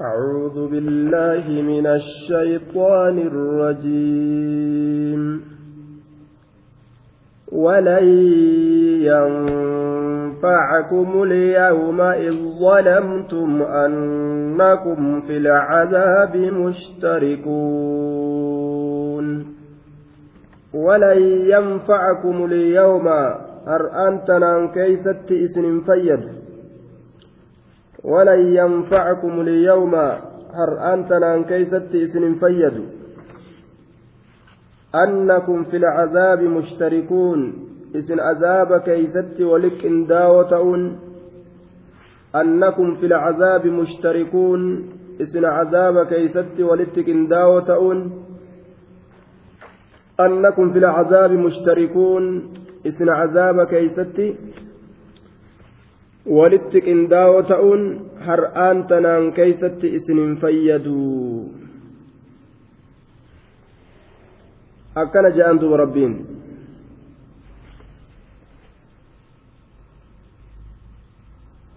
أعوذ بالله من الشيطان الرجيم ولن ينفعكم اليوم إذ ظلمتم أنكم في العذاب مشتركون ولن ينفعكم اليوم هر أنت كيست إسن فيد ولن ينفعكم اليوم هر هرآن تنان كيست إسن فيدوا أنكم في العذاب مشتركون إسن عذاب كيست ولك إن داوتون أنكم في العذاب مشتركون إسن عذاب كيست ولتك إن داوتون أنكم في العذاب مشتركون إسن عذاب كيست walitti qindaa'oo ta'uun har'aan tanaan keeysatti isinin fayyadu akkana je'an duba rabbiin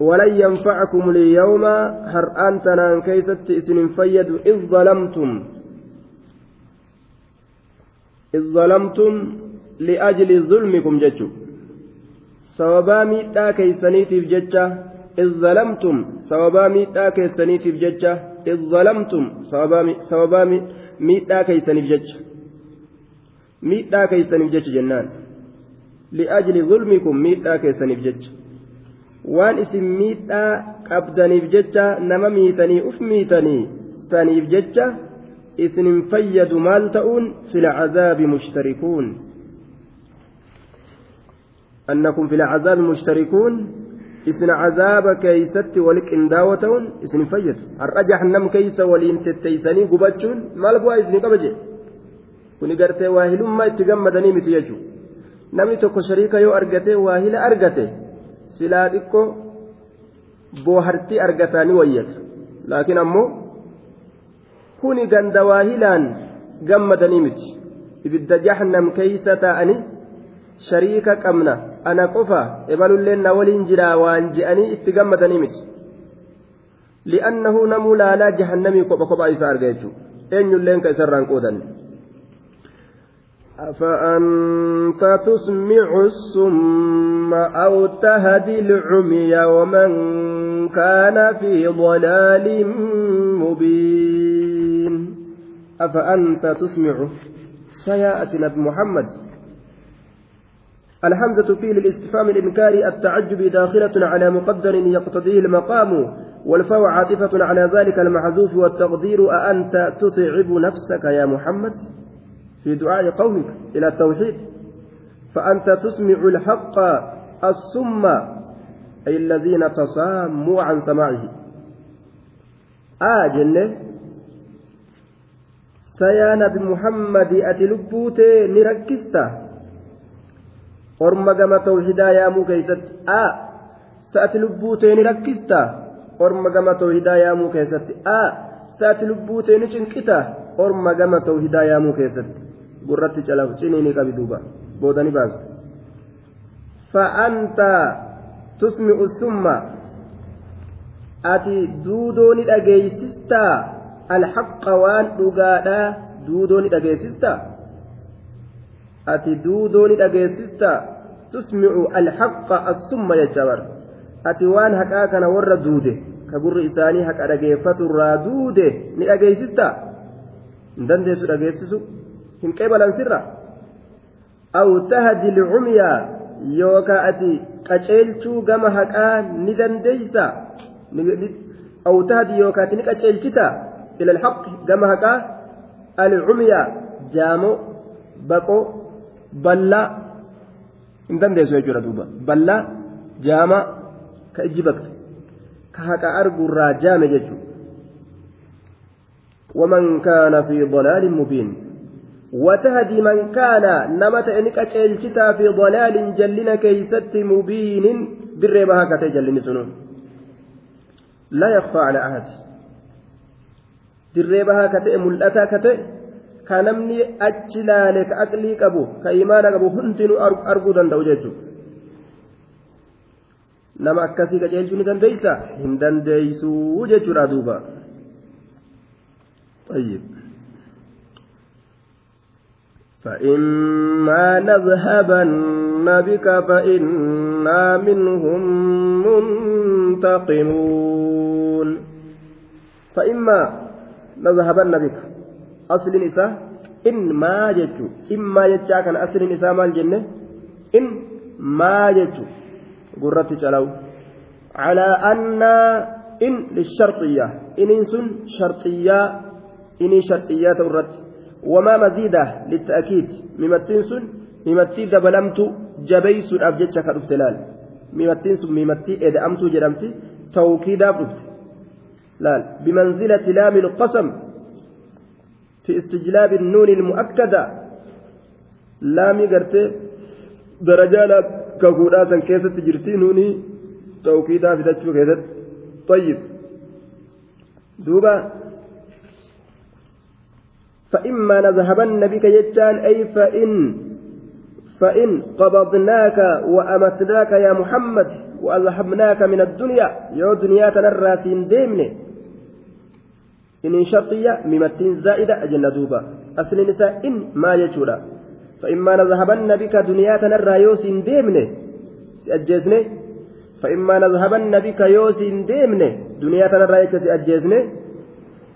ولن ينفعكم اليوم هرآن تنان كيست إسن فيد إذ ظلمتم إذ ظلمتم لأجل ظلمكم جتشو sababaa miidhaa keeysaniitiif jecha izzalamtum sababaa miidhaa keessaniitiif jecha izzalamtum sababaa miidhaa keeysaniif jecha miidhaa keeysaniif jecha jennaan li'ajli zulmikum miidhaa keessaniif jecha waan isin miidhaa qabdaniif jecha nama miitanii uf miitanii saniif jecha isinin fayyadu maal ta'uun fil cazaabi mushtarikuun أنكم في العذاب مشتركون إسن عذاب كيست ولكن داوتون إسن فجر الرجح نم كيس ولين تتيسني قبتشون مالك وإسن قبجي kuni gartee waahilummaa itti gammadanii miti jechuudha namni tokko shariika yoo argatee waahila argate silaa xiqqoo boohartii argataa ni wayyata laakiin ammoo kuni ganda waahilaan gammadanii miti ibidda jahannam keeysa taa'anii shariika qabna ana qofa ebalulleen na waliin jira waan je'anii itti gammadanii miti li'annahu namuu laalaa jahannamii kopha kophaa isaa arga jechuudha eenyulleen ka isarraan qoodanne. أفأنت تسمع السم أو تهدي العمي ومن كان في ضلال مبين أفأنت تسمع سيأتي نبي محمد الهمزة في للاستفهام الإنكار التعجب داخلة على مقدر يقتضيه المقام والفاء عاطفة على ذلك المحذوف والتقدير أأنت تتعب نفسك يا محمد في دعاء قومك إلى التوحيد فأنت تسمع الحق السم أي الذين تصاموا عن سماعه آه جنة بمحمد نبي محمد أتلبوت نركزته orma gama tawhidaa yaamuu keessatti a sa'ati lubbuu teeni rakkista orma gama tawhidaa yaamuu keessatti a sa'ati lubbuu teeni cinqita orma gama tawhidaa yaamuu keessatti gurratti calafu cinii ni qabi booda ni baasa fa'aanta tusmi'u summa ati duudooni ni al-haqqa waan dhugaadhaa duudoo ni dhageessistaa ati duudoo ni dhageessista al-haqaa assumma jecha bar ati waan haqaa kana warra duude ka gurri isaanii haqa dhageeffaturraa duude ni dhageessista hin dandeessu dhageessisu hin qeebalansirra aw tahdi lcumyaa yookaa ati qaceelchuu gama haqaa ni dandeeysa aw tahdi yookaa ati ni qaceelchita ila alhaqi gama haqaa al alcumyaa jaamo baqoo Ballaa, inni dandeessoo jechuudha duuba, ballaa jaama ka ijjiba ka haka argu raajaame jechuudha. Waman kaana fi bolaanin mubiin wata haadii man kaana nama ta'e ni qacaree fi bolaanin jalli na mubiinin mubiin dirree baha ka ta'e jalli sunuun. La yaqaana aasi dirree baha ka ta'e, ka namni achi laale ka aqlii qabu ka imaana qabu hundinuu arguu danda'u jechuudha nama akkasii qajeelchuu ni dandeeysa hin dandeeysuu jechuudha duuba فإما نذهبن بك فإنا منهم منتقمون فإما نذهبن بك asliin isaa in maa jechu in maa jechaa kana asliin isaa maal jenne in maa jechu gurratti calawu calaa annaa in lisharxiyyaa iniin sun sharxiyyaa inii sharxiyyaa ta'u irratti wamaa maziidaa litta'akiid mimattiin sun mimattii dabalamtu jabeeysuudhaaf jecha ka dhufte laal mimattiin sun mimattii eda'amtuu jedhamti tawkiidaaf dhufte laal bimanzilati laamil qasam في استجلاب النون المؤكدة لامي قرت درجة كقولات كيسة تجرتي نوني توكيدا في تشبه طيب دوبا فإما نذهبن بك يجان أي فإن فإن قبضناك وأمتناك يا محمد وأذهبناك من الدنيا يا دنيا تنرى سين ديمني إن شرطية ممتين زائدة أجنة دوبا أصل النساء إن ما يجورا فإما نذهبن بك دنياتنا الرايوس ديمنه سأجزنه فإما نذهبن بك يوس ديمنه دنياتنا الرايوس سأجزنه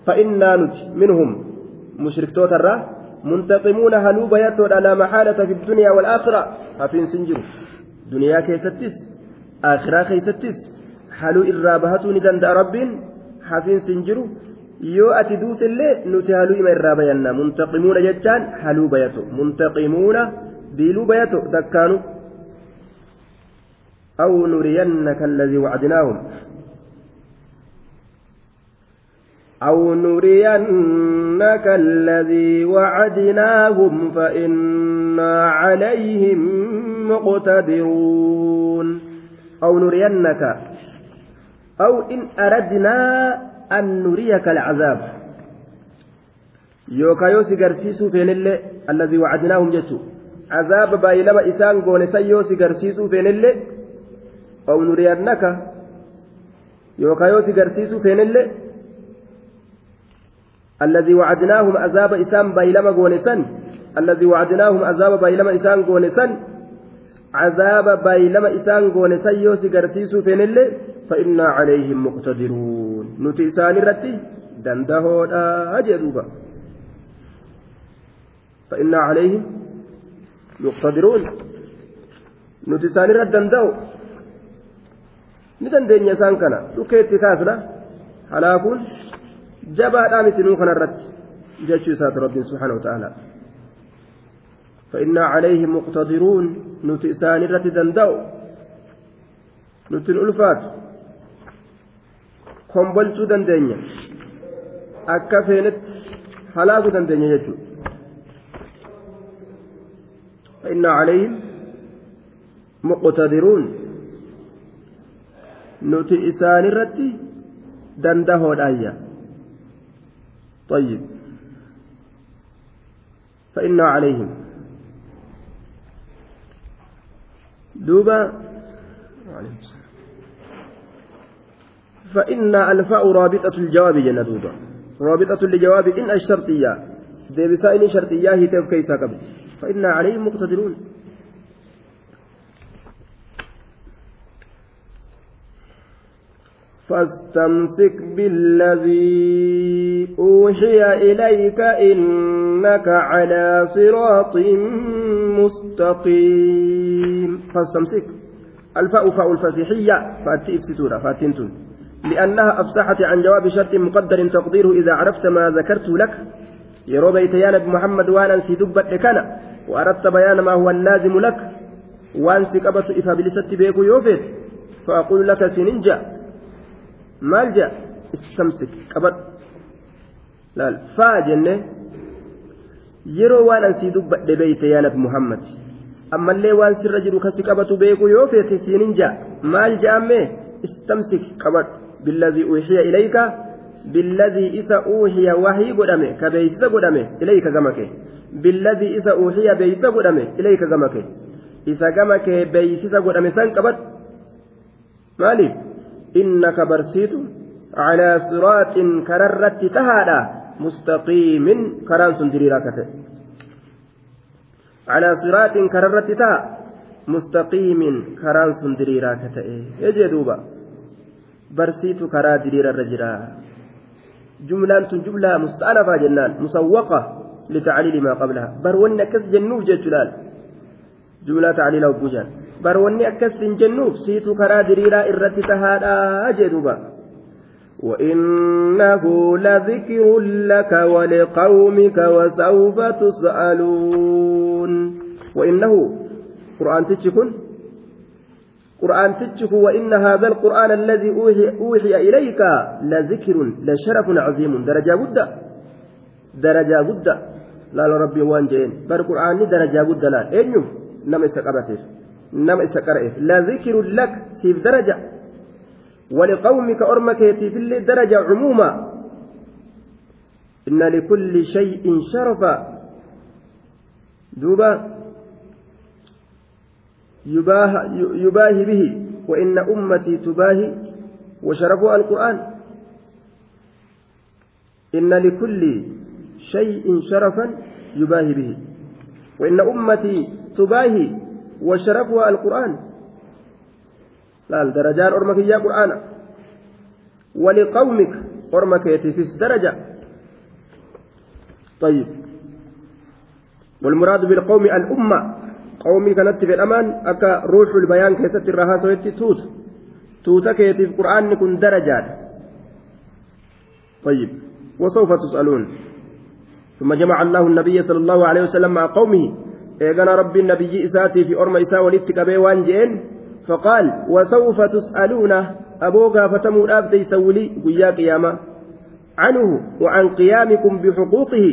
فإنا نج منهم مشركتو ترى منتقمون هنوب يتود على محالة في الدنيا والآخرة حفين سنجر دنيا كيستس آخرة كيستس حلو إرابهتو ندند رب حفين سنجر yoo ati duutellee nuti haluuma irraa bayanna muntaqimuuna jechaan haluu bayatu muntaqimuuna biiluu bayatu takkaanu أو نرينك الذي وعدناهم أو نرينك الذي وعدناهم فإنا عليهم مقتدرون أو نرينك أو إن أردنا أن نريك العذاب يوكايوس غرسيسو فينل الذي وعدناهم جتو عذاب بايلما إسان غونسيوس غرسيسو فينل أو نرينك يوكايوس غرسيسو فينل الذي وعدناهم عذاب إسان بايلما غونسن الذي وعدناهم عذاب بايلما إسان غونسن عذاب بايلما إسان غونسيوس غرسيسو فينل فإنا عليهم مقتدرون نتي رتي الرتي دندهودا جدوبا فإنا عليهم مقتدرون نتي إسان الرد دندهو ندندين يسان كان لكيت كاتلا هلاكون جبا آمسنون كان الرت جيش سات رب سبحانه وتعالى فإنا عليهم مقتدرون نتي إسان الرت دندهو نتي hombolchuu dandeenya akka feenetti halaakuu dandeenya jechuudha فإن عليهم مقتدرون نوتي إسان الرتي دنده الآية طيب فإنا عليهم دوبا عليهم السلام فإن الفاء رابطة الجواب جندوبة رابطة لجواب إن الشرطية ديبسا إن شرطية هي تيف كيسا قبل فإنا عليهم مقتدرون فاستمسك بالذي أوحي إليك إنك على صراط مستقيم فاستمسك الفاء فاء الفسيحية فأتي إفسدورة فأتنتن لأنها أفسحت عن جواب شرط مقدر تقديره إذا عرفت ما ذكرت لك يرو بيت يا نبي وانا في دبة كان وأردت بيان ما هو اللازم لك وانسي قبط إفا بلست بيكو يوفيت فأقول لك سننجا مالجا استمسك قبط لا فاجنة yeroo waan ansii dubbadhe beeyte yaa بمحمد أما اللي waan sirra jiru kasi qabatu beeku yoo feete siinin ja'a maal بالذي أوحي إليك بالذي إذا أوحي وحي قدامه كبيس قدامه إليك زمك بالذي إذا أوحي بيس قدامه إليك زمك إذا قمك بيس قدامه سنكبت مالي إنك برسيت على صراط كررت تهادا مستقيم كران سندري راكته على صراط كررت تها مستقيم كران سندري راكته يجي دوبا barsiitu karaa diriirarra jira jumlaan tun jumlaa musta'anafaa jennaan musawwaqa litacliili maa qablaha bar wanni akkas jennuuf jechuudhaan jumlaa tacliila hogguu jaan bar wanni akkas hin jennuuf siitu karaa diriiraa irratti tahaadhaa jee duuba وإنه لذكر لك ولقومك وسوف تسألون وإنه قرآن تجكن قرآن هو وإن هذا القرآن الذي أوحي أوحي إليك لذكر لشرف عظيم درجة قد درجة قد لا ربي وان جين بر قرآن درجة قد لا أينيف نم إسقابته نم إسقرئف لذكر لك سيف درجة ولقومك أرمك يتيف اللي درجة عموما إن لكل شيء شرفا دوبا يباهي به وإن أمتي تباهي وشرفها القرآن إن لكل شيء شرفا يباهي به وإن أمتي تباهي وشرفها القرآن لا درجان أرمك يا قرآن ولقومك أرمك يتفس درجة طيب والمراد بالقوم الأمة قومي qawmii kanatti fedhamaan akka ruuxul bayaan keessatti irra haasawetti tuuta tuuta keetiif القرآن kun darajaadha طيب وسوف تسألون ثم جمع الله النبي صلى الله عليه وسلم مع قومه إيقنا ربي النبي إساتي في أرم إساء ولدتك بيوان جئن فقال وسوف تسألون أبوك فتمو الأبدي سولي قيا قياما عنه وعن قيامكم بحقوقه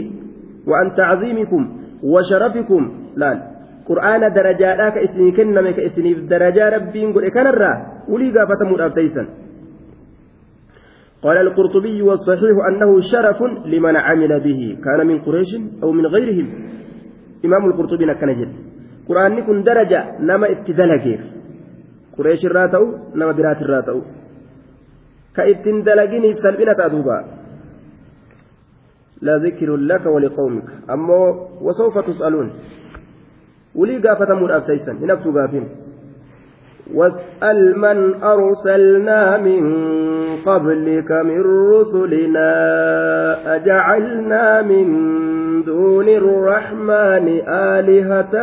وعن تعظيمكم وشرفكم لا قرآن darajaadhaa ka isinii kenname ka isiniif darajaa rabbiin godhe kanarraa ulii gaafatamuudhaaf teeysan قال القرطبي والصحيح أنه شرف لمن عمل به كان من قريش أو من غيرهم إمام القرطبي نكنجد قرآن نكون درجة نما اتدلقير قريش الراتو نما برات الراتو كإتن دلقيني سلبنا تأدوبا لا ذكر لك ولقومك أما وسوف تسألون ولي قافة سيسن نفس قافين واسأل من أرسلنا من قبلك من رسلنا أجعلنا من دون الرحمن آلهة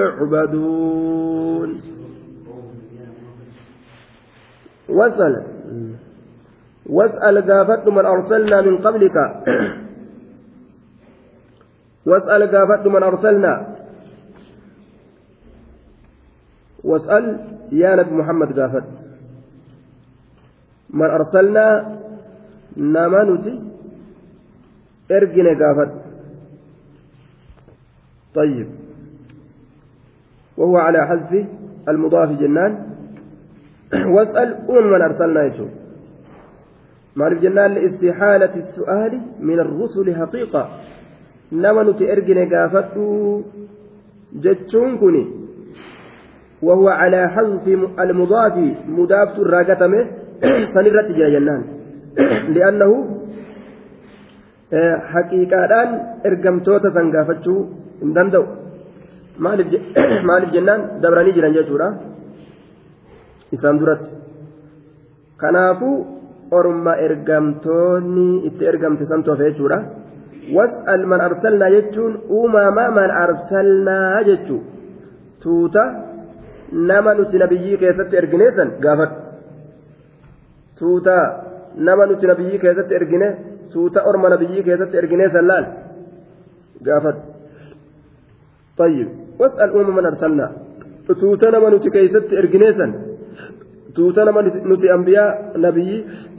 يعبدون واسأل واسأل قافت من أرسلنا من قبلك واسأل قافت من أرسلنا واسأل يا نبي محمد قافل من أرسلنا نامانوتي إرقنا قافل طيب وهو على حذف المضاف جنان واسأل أم من أرسلنا يجوب maaliif جنان لاستحالة السؤال من الرسل حقيقة nama nuti ergine gaafadhu jechuun وهو على حذف المضاف مضاف الراقتمه سنرت جرى جنان لأنه حقيقة إرقم توتا سنقافتشو دندو maaliif jennaan dabranii jiran jechuudha isaan duratti kanaafuu orma ergamtoonni itti ergamte san tofe jechuudha was'al man arsalnaa jechuun uumamaa man arsalnaa jechuu tuuta nama nuti nabiyyii keessatti ergine san gaafadhu tuuta nama nuti nabiyyii keessatti ergine tuuta orma nabiyyii keessatti ergine san laal gaafadhu طيب واسأل أمم من أرسلنا توتنا من تكيست إرجنيسا توتنا من نتي أنبياء نبي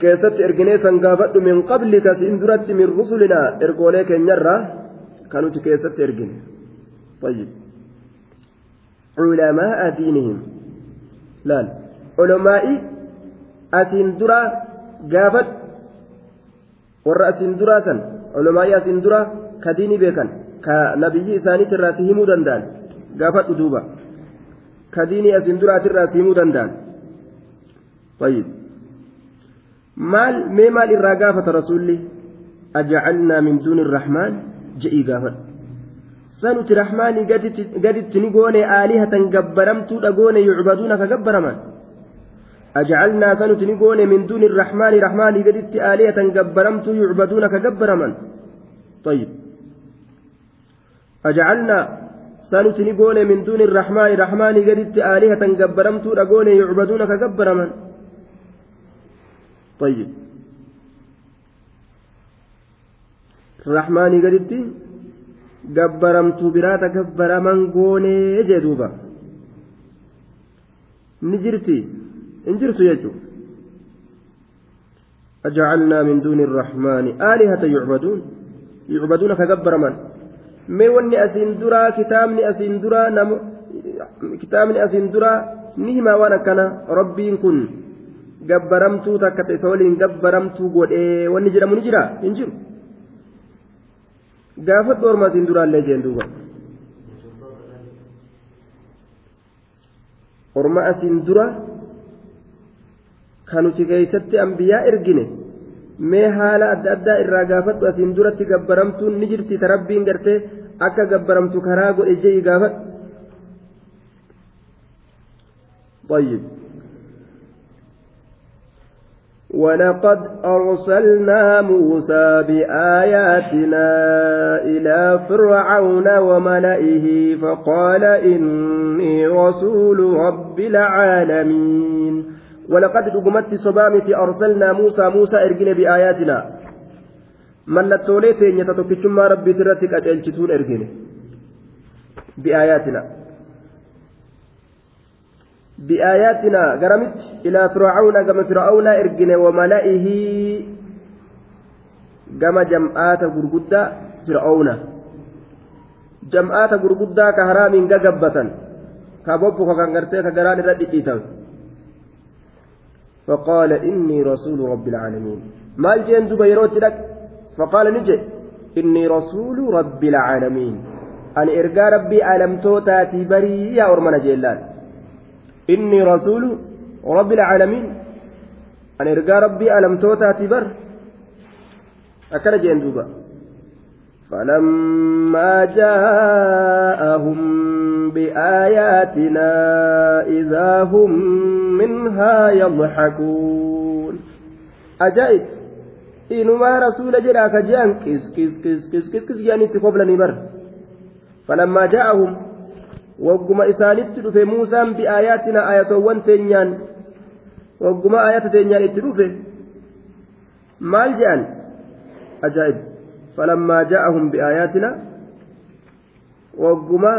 كيست إرجنيسا قابت من قبلك سندرت من رسلنا إرجوليك نرى كانوا تكيست إرجن طيب علماء دينهم لا علماء أسين درا قافت والرأسين درا سن علماء أسين درا كديني بيكن كنبي إساني تراسهم دندان قافت دوبا كديني أسين درا تراسهم دندان طيب مال mee maal irraa gaafata أجعلنا من دون الرحمن irrahmaan je'ii sanuti rahmaanii gaditti ni goone aalihatan gabbaramtuudha goone yucbaduuna ka gabbaraman ajcalnaa sanuti ni goone min duuni irrahmaani rahmaanii gaditti aalihatan gabbaramtuu yucbaduuna ka gabbaraman طيب أجعلنا سانوت نقول من دون الرحمن الرحمن قدت آلهة جبرمت رقون يعبدونك جبرما طيب الرحمن قدت gabbaramtu biraata gabbaraman goonee jedhuuba ni jirti in jirtu jechuudha aja'alinaa min raaxmaanii aani alihata yuucbadun yuucbadun aka gabbaraman mee wanni asi dura kitaabni asi dura kitaabni asi dura ni hima waan akkanaa robbiin kun gabbaramtuu takkaata isa waliin gabbaramtuu godhee waliin jiramu ni jiraa in jiru. gaafadhu orma siin duraallee jeen duuba orma asiin dura kanuti keeysatti ambiyaa ergine mee haala adda addaa irraa gaafadhu asiin duratti gabbaramtuun ni jirti ta gartee akka gabbaramtu karaa godhe jei gaafadhu ولقد أرسلنا موسى بآياتنا إلى فرعون وملئه فقال إني رسول رب العالمين ولقد دقمت صبامت أرسلنا موسى موسى إرجن بآياتنا mallattoolee teenya tokkichummaa rabbii irratti qaceelchituun إرجن بآياتنا بآياتنا قرمت إلى فرعون كما فرعون إرجن وملئه كما جمعات غرغدة فرعون جمعات غرغدة كهرام قبة كبوب كغرتي كغران ردئيتا فقال إني رسول رب العالمين ما الجين دبيروت لك فقال نجي إني رسول رب العالمين أن إرجى ربي ألم توتاتي بريا أرمنا جيلان inni rasuulu rabbil caalamiin ani ergaa rabbii alamtootaati bar akkana jeen duuba فلما جاءهم بآياتنا إذا هم منها يضحكون أجائب إنما رسول جراك جان كس كس كس كس كس كس يعني تقبلني بر فلما جاءهم wagguma isaanitti dhufe muusaan bi'aayaatina ayatoowwan teenyaan wagguma ayata teenyaan itti dhufe maal je'an ajaa'ib falammaa ja'ahum bi'aayaatina wagguma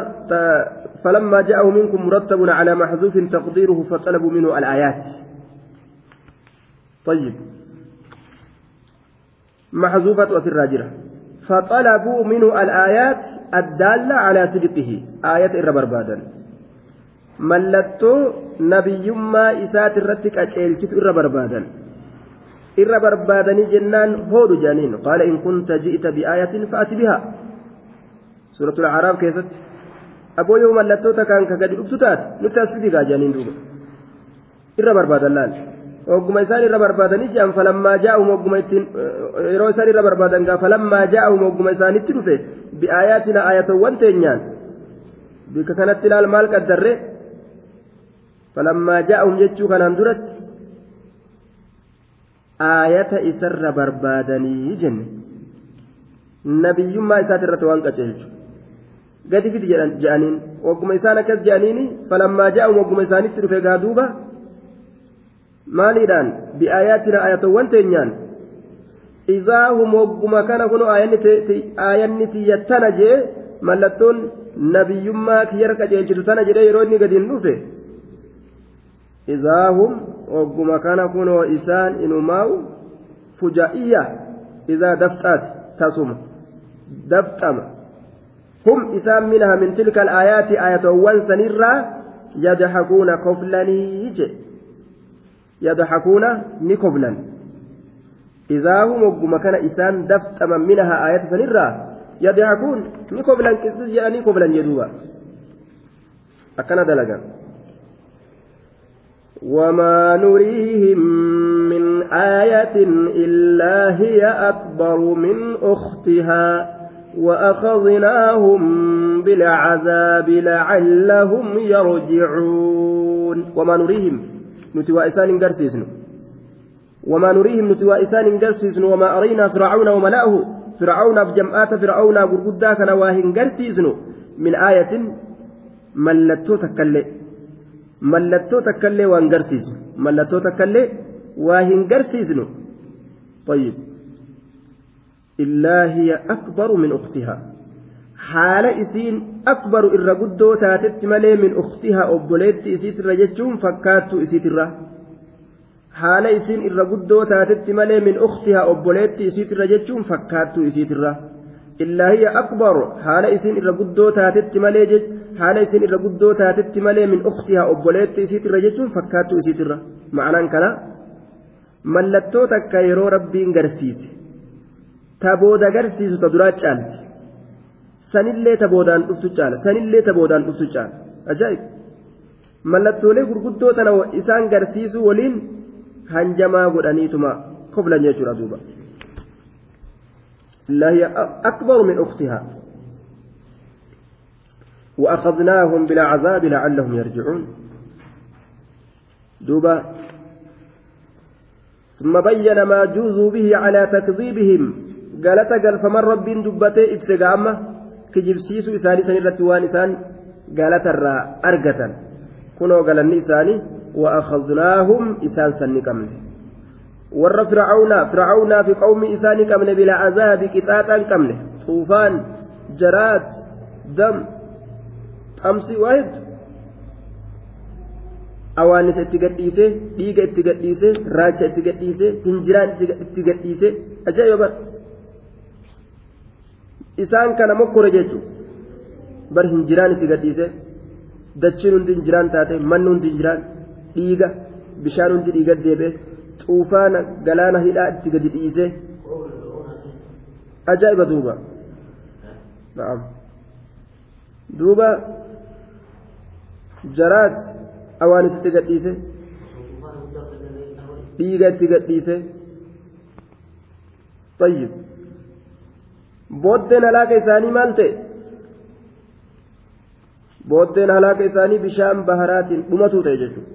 falammaa ja'ahu minkum murattabun calaa maxduufin taqdiiruhu faxalabuu minhu alaayaat طيب محذوفة أسرها جرة فطلبوا منه الآيات الدالة على صدقه آيات الربربادا mallattoo nabiyyummaa isaati irratti qaceelchitu irra barbaadan irra barbaadanii jennaan hoodu jaaniin qaala in kunta ji'ita biaayatin fa'ati bihaa suuratul araaf keessatti aboo yoo mallattoota kaan ka gadi dhuftu taate nutti as fidigaa jaaniin duuba irra barbaadan laal ogguma isaan irra barbaadanii je'an falammaa jaa'uhum ogguma ittiin yeroo isaan irra barbaadan gaa falammaa jaa'uhum ogguma isaanitti dhufe bi'aayaatina aayatawwan teenyaan bika kanatti ilaal maal qaddarre falammaa jaa'uhum jechuu kanaan duratti aayata isarra barbaadanii jenne nabiyyummaa isaatirratti waan qace jechuudha gadi fidi jedhaniin ogguma isaan akkas jedhaniini falammaa jaa'uhum ogguma isaanitti dhufe gaa duuba. maaliidhaan bi'aayaatina ayatowwan teenyaan izaa hum hogguma kana kun aayanni tiyyattana jee mallattoon nabiyyummaa kiyyar qaceelchitu tana jedhee yeroo inni gadiin dhufe izaa hum hogguma kana kunoo isaan inumaa'u fuja'iyya izaa dafxaati tasuma dafxama hum isaan minaha min tilka alaayaati ayatowwan sanirraa yadhaquuna koflanii jedhe يضحكون نكبلا إذا هم وقما كان إسان دفتما منها آية سنرة يضحكون نكبلا كسس يعني نكبلا يدوا أكنا دلقا وما نريهم من آية إلا هي أكبر من أختها وأخذناهم بالعذاب لعلهم يرجعون وما نريهم نتي وإسان انقرسيسن وما نريهم نتي وإسان انقرسيسن وما أرينا فرعون وملأه فرعون بجمعات فرعون قرقدا كان واهنقرسيسن من آية mallattoo takka illee mallattoo takka illee waan garsiisnu mallattoo takka طيب إلا هي أكبر من أختها haala isiin akbaru irra guddoo taatetti malee min uqtihaa obboleetti isiitirra jechuun fakkaattuu isiitirra haala isiin irra guddoo taatetti malee min uqtihaa obboleetti isiitirra jechuun fakkaattuu isiitirra illaa hiya akbaru haala isiin irra guddoo taatetti malee haala isiin irra guddoo taatetti malee min uqtihaa obboleetti isiitirra jechuun fakkaattuu isiitirra ma'anaan kana mallattoo takka yeroo rabbiin garsiise ta booda garsiisu ta duraa caalti sanillee taboodaan dhuftu caala sanillee taboodaan dhuftu caala ajaa'ib mallattoolee gurguddoo tana isaan garsiisuu waliin hanjamaa godhaniituma koblan jechuudha duuba lahiya أكبر من أختها وأخذناهم بلا عذاب لعلهم يرجعون دوبا ثم بين ما جوزوا به على تكذيبهم قالت قال فمن رب دبته إبسقامه kijibsiisuu isaanii san irratti waan isaan galatarraa argatan kunoo galanni isaanii وأخذناهم إسان سنقمن ور فرعون فرعون في قوم إسان قمن بلا عذاب كتاتا قمن طوفان جرات دم أمس واحد أوانس اتقديسه ديق اتقديسه راجع اتقديسه هنجران اتقديسه أجايبا isaan kana mokkore jechuudha bar hin jiraan itti gadhiise dachiin hundi hin jiraan taate manni hundi hin jiraan dhiiga bishaan hundi dhiiga deebee xuufaana galaana hidhaa itti gadi dhiise ajaa'iba duuba na'am duuba jaraat awaanis itti gadhiise dhiiga itti gadhiise طيب booddeen halaaqa isaanii maal ta'e booddeen halaaqa isaanii bishaan baharaatiin dhumatu ta'e jechuudha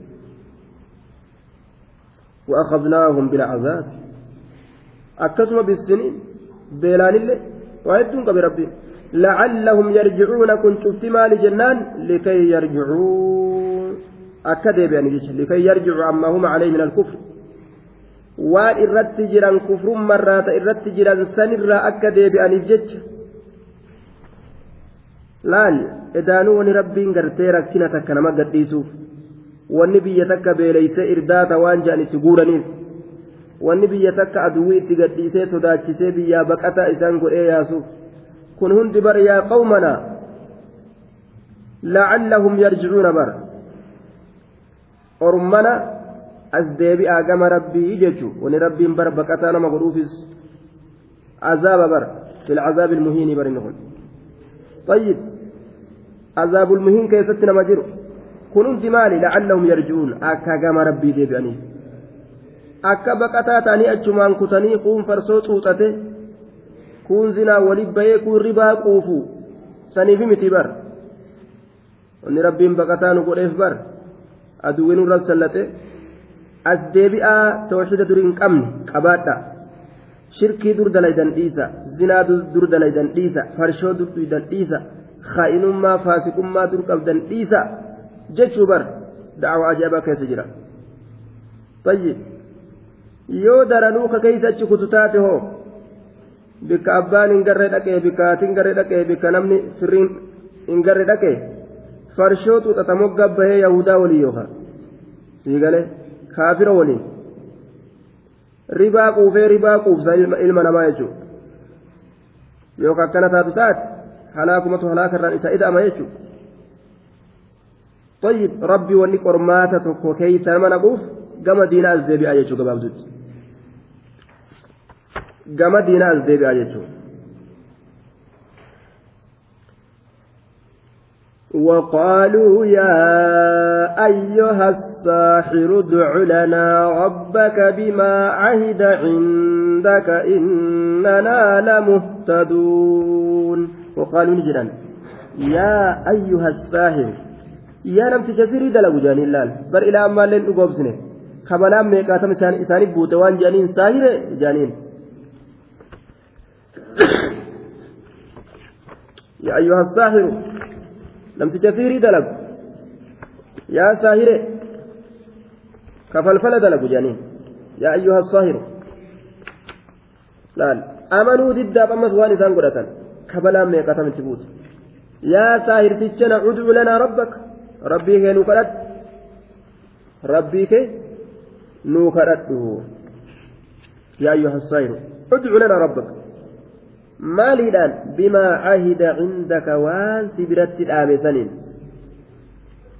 وأخذناهم بالعذاب أكسم بالسنين بيلان الله وعدتهم قبل ربي لعلهم يرجعون كنت افتما لجنان لكي يرجعوا أكدب يعني لكي يرجعوا عما هم عليه من الكفر waan irratti jiran kufrummarraa ta irratti jiran sanirra akka deebi'aniif jecha laan edanu wani rabbiin gartee rakkina takka nama gadhiisuuf wanni biyya takka beeleyse irdaata waan je'an itti guuraniif wanni biyya takka aduwii itti gadhiisee sodaachisee biyya baqataa isaan godhee yaasuuf kun hundi bar yaa qawmanaa lacallahum yarjicuuna bara ormana as deebi'aa gama rabbi'ii jechuun wani rabbiin bar baqataa nama godhuufis azaaba bar fila azaabu ilmoohiinii bari nuhuun. baay'in azaabu ilmoohiinii keessatti nama jir kununsi maali laa allahu mi'a juun akka gama rabbi deebi'anii akka baqataa ta'anii achumaan kutanii kun farsoo cuuxatee kuunzinaan waliif bahee kuun ribaa quufuu saniif miti bar wani rabbiin baqataa nu godheef bar adii waan nuti as deebi'aa tooshida durii hin qabne qabaadha shirkii dur dalaydan dhiisa zinaa dur dalaydan dhiisa farshoo dur duydan dhiisa kaa'inummaa faasiqummaa dur qabdan dhiisa jechuu bar dacwa ajaa'ibaa keessa jira tayyib yoo daranuu ka keeysa achi kutu taate hoo bikka abbaan hin garree dhaqee bikka hatiin garree dhaqee bikka namni firiin hin garree dhaqee farshoo xuuxatamogga bahee yahudaa walii yookaan sii galee. kaafira waliin ribaa quufee ribaa quufsa ilma namaa jechuudha yookaan akkana taatu taate halaakumatu halaakarraan isa ida'ama jechuudha طيب ربي وني قرماتا توكو كيسا ما نقوف قام دينا الزبيعة يجو قبابدوت قام دينا الزبيعة يجو وقالوا يا أيها الساحر ادع لنا ربك بما عهد عندك إننا لمهتدون وقالوا نجدا يا أيها الساحر يا نمت كثير دلو جان اللال بل إلى أما لن أقوم سنة خبلا ميقاتم إساني بوتوان جانين ساحر جانين يا أيها الساحر namticha siirii dalagu yaa saahire ka falfala dalagu jedhanii yaa ayyuha saahiru laal amanuu diddaaf ammas waan isaan godhatan ka balaan meeqatan itti buute yaa saahirtichana udcu lanaa rabbaka rabbii kee nuu kadhadhu rabbii kee nuu kadhadhu yaa ayyuha saahiru udcu lanaa rabbaka maaliidhaan bimaa cahida cindaka waan si biratti dhaame saniin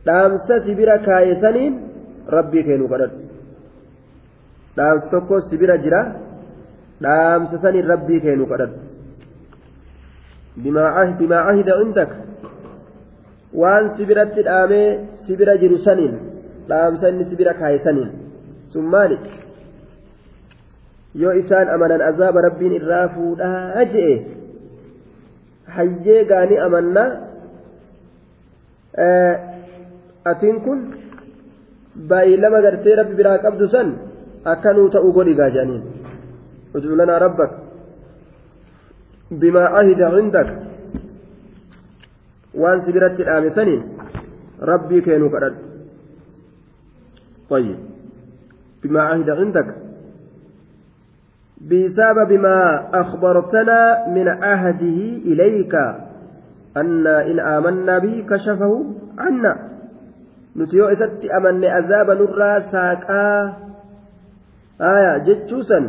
dhaamsa si bira kaaye saniin rabbii kennu kadhadhu dhaamsa tokko si bira jira dhaamsa saniin rabbii kennu kadhadhu bimaa cahida cindaka waan si biratti dhaamee si bira jiru saniin dhaamsa inni si bira kaaye saniin sun maali yoo isaan amanan azaaba rabbiin irraa fuudhaa je'e hayyee gaanii amannaa atiin kun baay'ee lama gartee rabbi biraa qabdu san akkanuu ta'u godhi gaaja'aniin ud'u lanaa rabbak bimaa ahida cindak waan si biratti dhaame saniin rabbii keenuu kadhadhu طيب بما عهد عندك بسبب ما أخبرتنا من عهده إليك أن إن آمنا به كشفه عنا نتيو إسات أمن أذاب نرى ساكا آية جتشوسا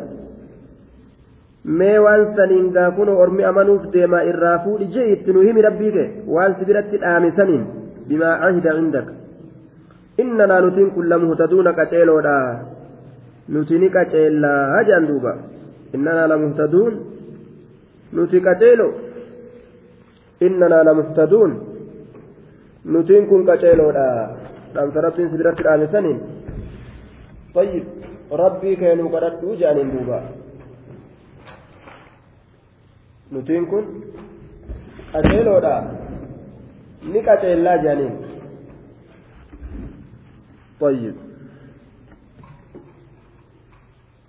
mee waan saniin gaa kunoo ormi amanuuf deemaa irraa fuudhije itti nu himi rabbiike waan si biratti dhaame saniin bimaa cahida cindaka innanaa nutiin kun lamu hutaduuna qaceeloodha nuti ni qaceellaa jedhan duuba إننا لمهتدون نتي كتيلو إننا لمهتدون نتين كن لا لم سربتين سبرت الآن طيب ربي كانوا قرأت وجعل دوبا nutiin kun qaceeloodha ni qaceellaa jedhaniin طيب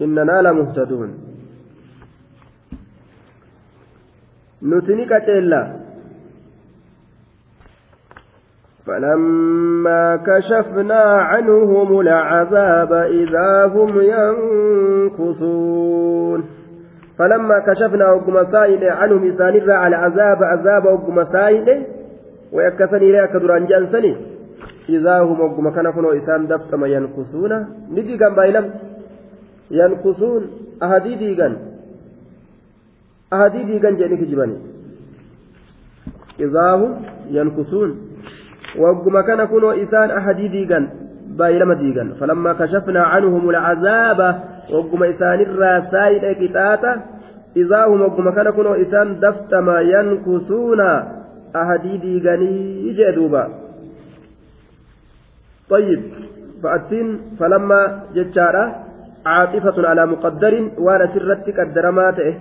إننا لمهتدون nuti ni فلما كشفنا عنهم العذاب إذا هم ينكثون فلما كشفنا أقم سائل عنهم إسانر على عذاب عذاب أقم سائل ويكسني لك دران جانسني إذا هم أقم كان كنوا إسان دفتما ينكثون ندي قم بايلم ينكثون أهدي ديقا ahadii diigan jedhanii kijibanii izaahum yankusuun wagguma kana kunoo isaan ahadii diigan baay'ee lama diigan falammaa kashafnaa canhum alcazaaba wagguma isaanirraa saayidha qixaaxa izaahum wagguma kana kunoo isaan daftamaa yankusuuna ahadii diiganii jee duuba طيب فأتين فلما جتشارا عاطفة على مقدر وأنا سرت قدر ما تئه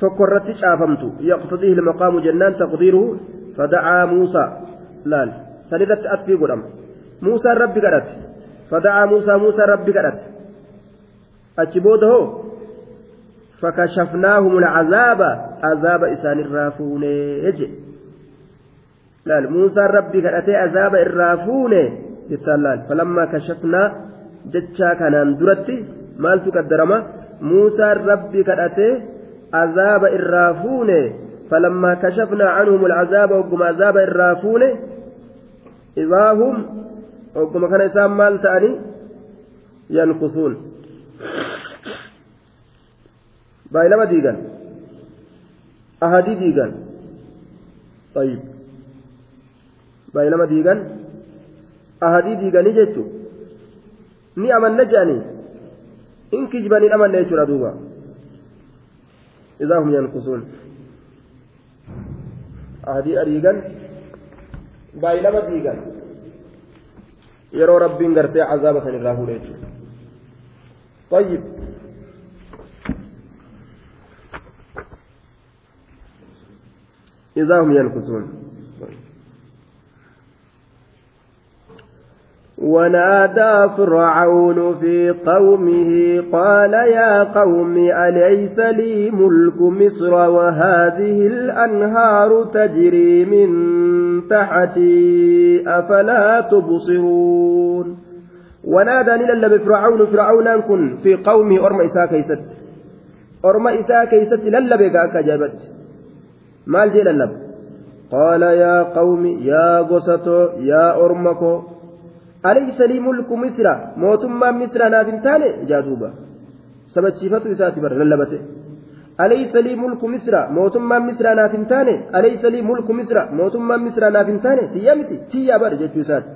tokko irratti caafamtu yaqtadihi ilmaqaamu jennaan taqdiiruhu fadacaa muusaa laal san irratti asfii godhama muusaan rabbi kadhate fadacaa muusaa muusaan rabbi kadhate achi booda hoo fakashafnaahum alcazaaba azaaba isaanirraa fuunee je laal muusaan rabbi kadhatee azaaba irraa fuune jettaan laal falammaa kashafnaa jechaa kanaan duratti maaltu qaddarama muusaan rabbi kadhatee عذاب الرافون فلما كشفنا عنهم العذاب وقم عذاب الرافون إذا هم وقم كان إسام مال تأني ينقصون بايلما ديغان أهدي ديغان طيب baay'inama diigan أهدي diiganii jechuun ني amanna نجاني in kijibanii amanna jechuudha إذا هم ينكسون هذه أريقا بايلة مدريقا يرو ربي قرتي عذاب سنراه ليجي طيب إذا هم ينكسون ونادى فرعون في قومه قال يا قوم أليس لي ملك مصر وهذه الأنهار تجري من تحتي أفلا تبصرون ونادى نلل بفرعون فرعون كن في قومه أرمى إساء كيست أرمى إساء كيست للب كجبت مال جي للب قال يا قوم يا قصة يا أرمكو أليس لي ملك مصر موتما مصر نافن تاني جادوبا سبتشيفة إساتي بر للبته أليس لي ملك مصر موتما مصر نافن تاني أليس لي ملك مصر موتما مصر نافن تاني تيامتي تيا بر جاتو إساتي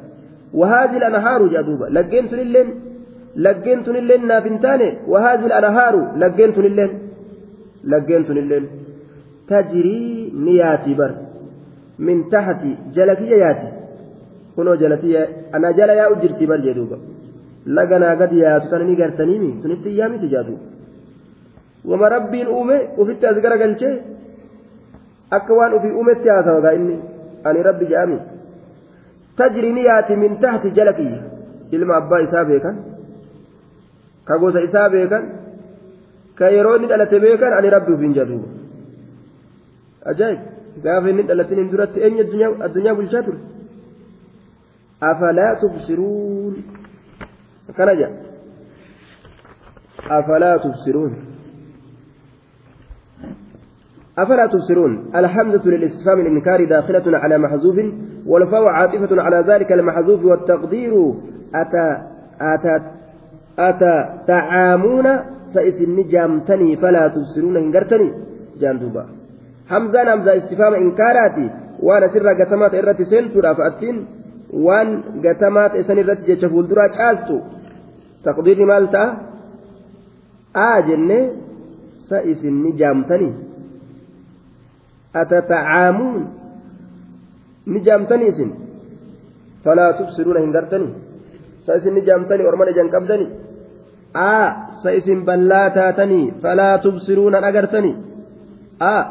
وهذه الأنهار جادوبا لقين تنلين لقين تنلين نافن تاني وهذه الأنهار لقين تنلين لقين تنلين تجري نياتي بر من تحت جلكي ياتي kunoo jalatti ana jala yaa'u jirti bar jedhuuba laga naa gadi yaatu tana ni gartaniimi sunitti yaa jaadu wama rabbiin uume akka waan ufii uumetti haasawagaa inni ani rabbi jedhami tajri yaati min tahti jala kiyya ilma abbaa isaa beekan ka gosa isaa beekan ka yeroo inni dhalate beekan ani rabbi ufiin jedhuuba ajaa'ib gaafa inni dhalatin hin duratti eenyu addunyaa bulchaa ture. أفلا تبصرون كان أفلا تبصرون أفلا تبصرون الحمزة للاستفهام الإنكار داخلة على محذوف والفاء عاطفة على ذلك المحذوف والتقدير أتى أتى أتى تعامون سئس جامتني فلا تبصرون إنكرتني جاندوبا حمزة حمزة استفهام إنكاراتي وأنا سر قسمات إرتي سنتورا فأتين waan gatamaa ta'e san irratti jecha fuulduraa caaltu taqdiirri maal ta'a aa jenne sa isin ni jaamtanii atatacaamuun ni jaamtanii isin falaa tubsiruuna hin gartanii sa isin ni jaamtanii ormana jan qabdanii aa sa isin ballaa taatanii falaa tubsiruuna dhagartanii aa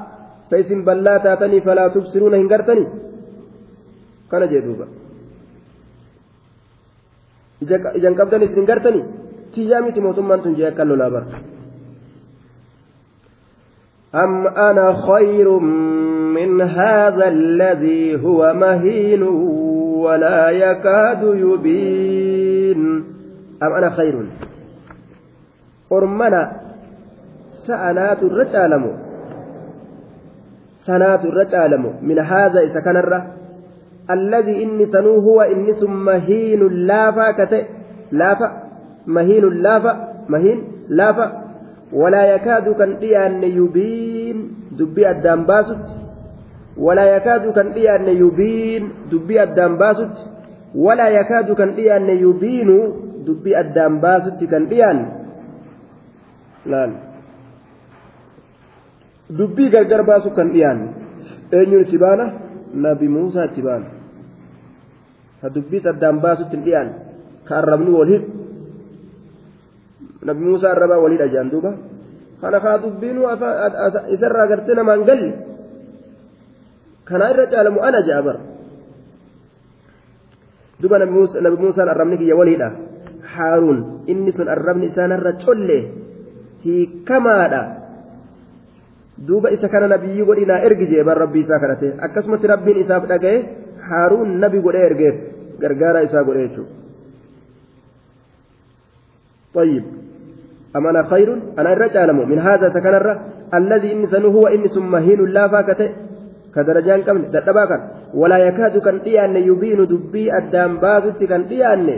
sa isin ballaa taatanii falaa tubsiruuna hin gartanii kana jee duuba ijan qabdan isin gartani tiyyaa miti mootummaan tun jee akkan lolaa bara أم أنا خير من هذا الذي هو مهين ولا يكاد يبين أم أنا خير أرمنا سألات الرجال سنات الرجال من هذا إذا كان الرجال الذي إني سنو هو إني سم مهين لافا كتئ لافا مهين لافا مهين لافا ولا يكاد كان أن يبين دبي الدم باسط ولا يكاد كان أن يبين دبي الدم باسط ولا يكاد كان أن يبين دبي الدم باسط كان أن لان دبي غرغر باسو كان أن أين يتبانا نبي موسى تبانا ka dubbii saddaan baasutti hin dhi'aan ka arrabnu wal hidhu nabi muusaa arrabaa walidha jedhan duuba kana kaa dubbiinu isarraa gartee namaan galli kanaa irra caalamu ana jedha bar duba nabi muusaan arrabni kiyya waliidha haaruun inni sun arrabni isaanarra colle hiikamaadha duuba isa kana nabiyyi godhinaa ergi jee bar rabbi isaa kadhate akkasumatti rabbiin isaaf dhagaye haaruun nabi godhee ergeef gargaara isaa godhe jechuudha ayyib amana khayrun ana irra caalamu min haadha isa kanarra alladhi inni sanuu huwa inni sun mahiinun laafaa ka ta'e ka darajaa hin qabne dadhabaa kan walaa yakaadu kan dhiyaanne yubiinu dubbii addaan baasutti kan dhiyaanne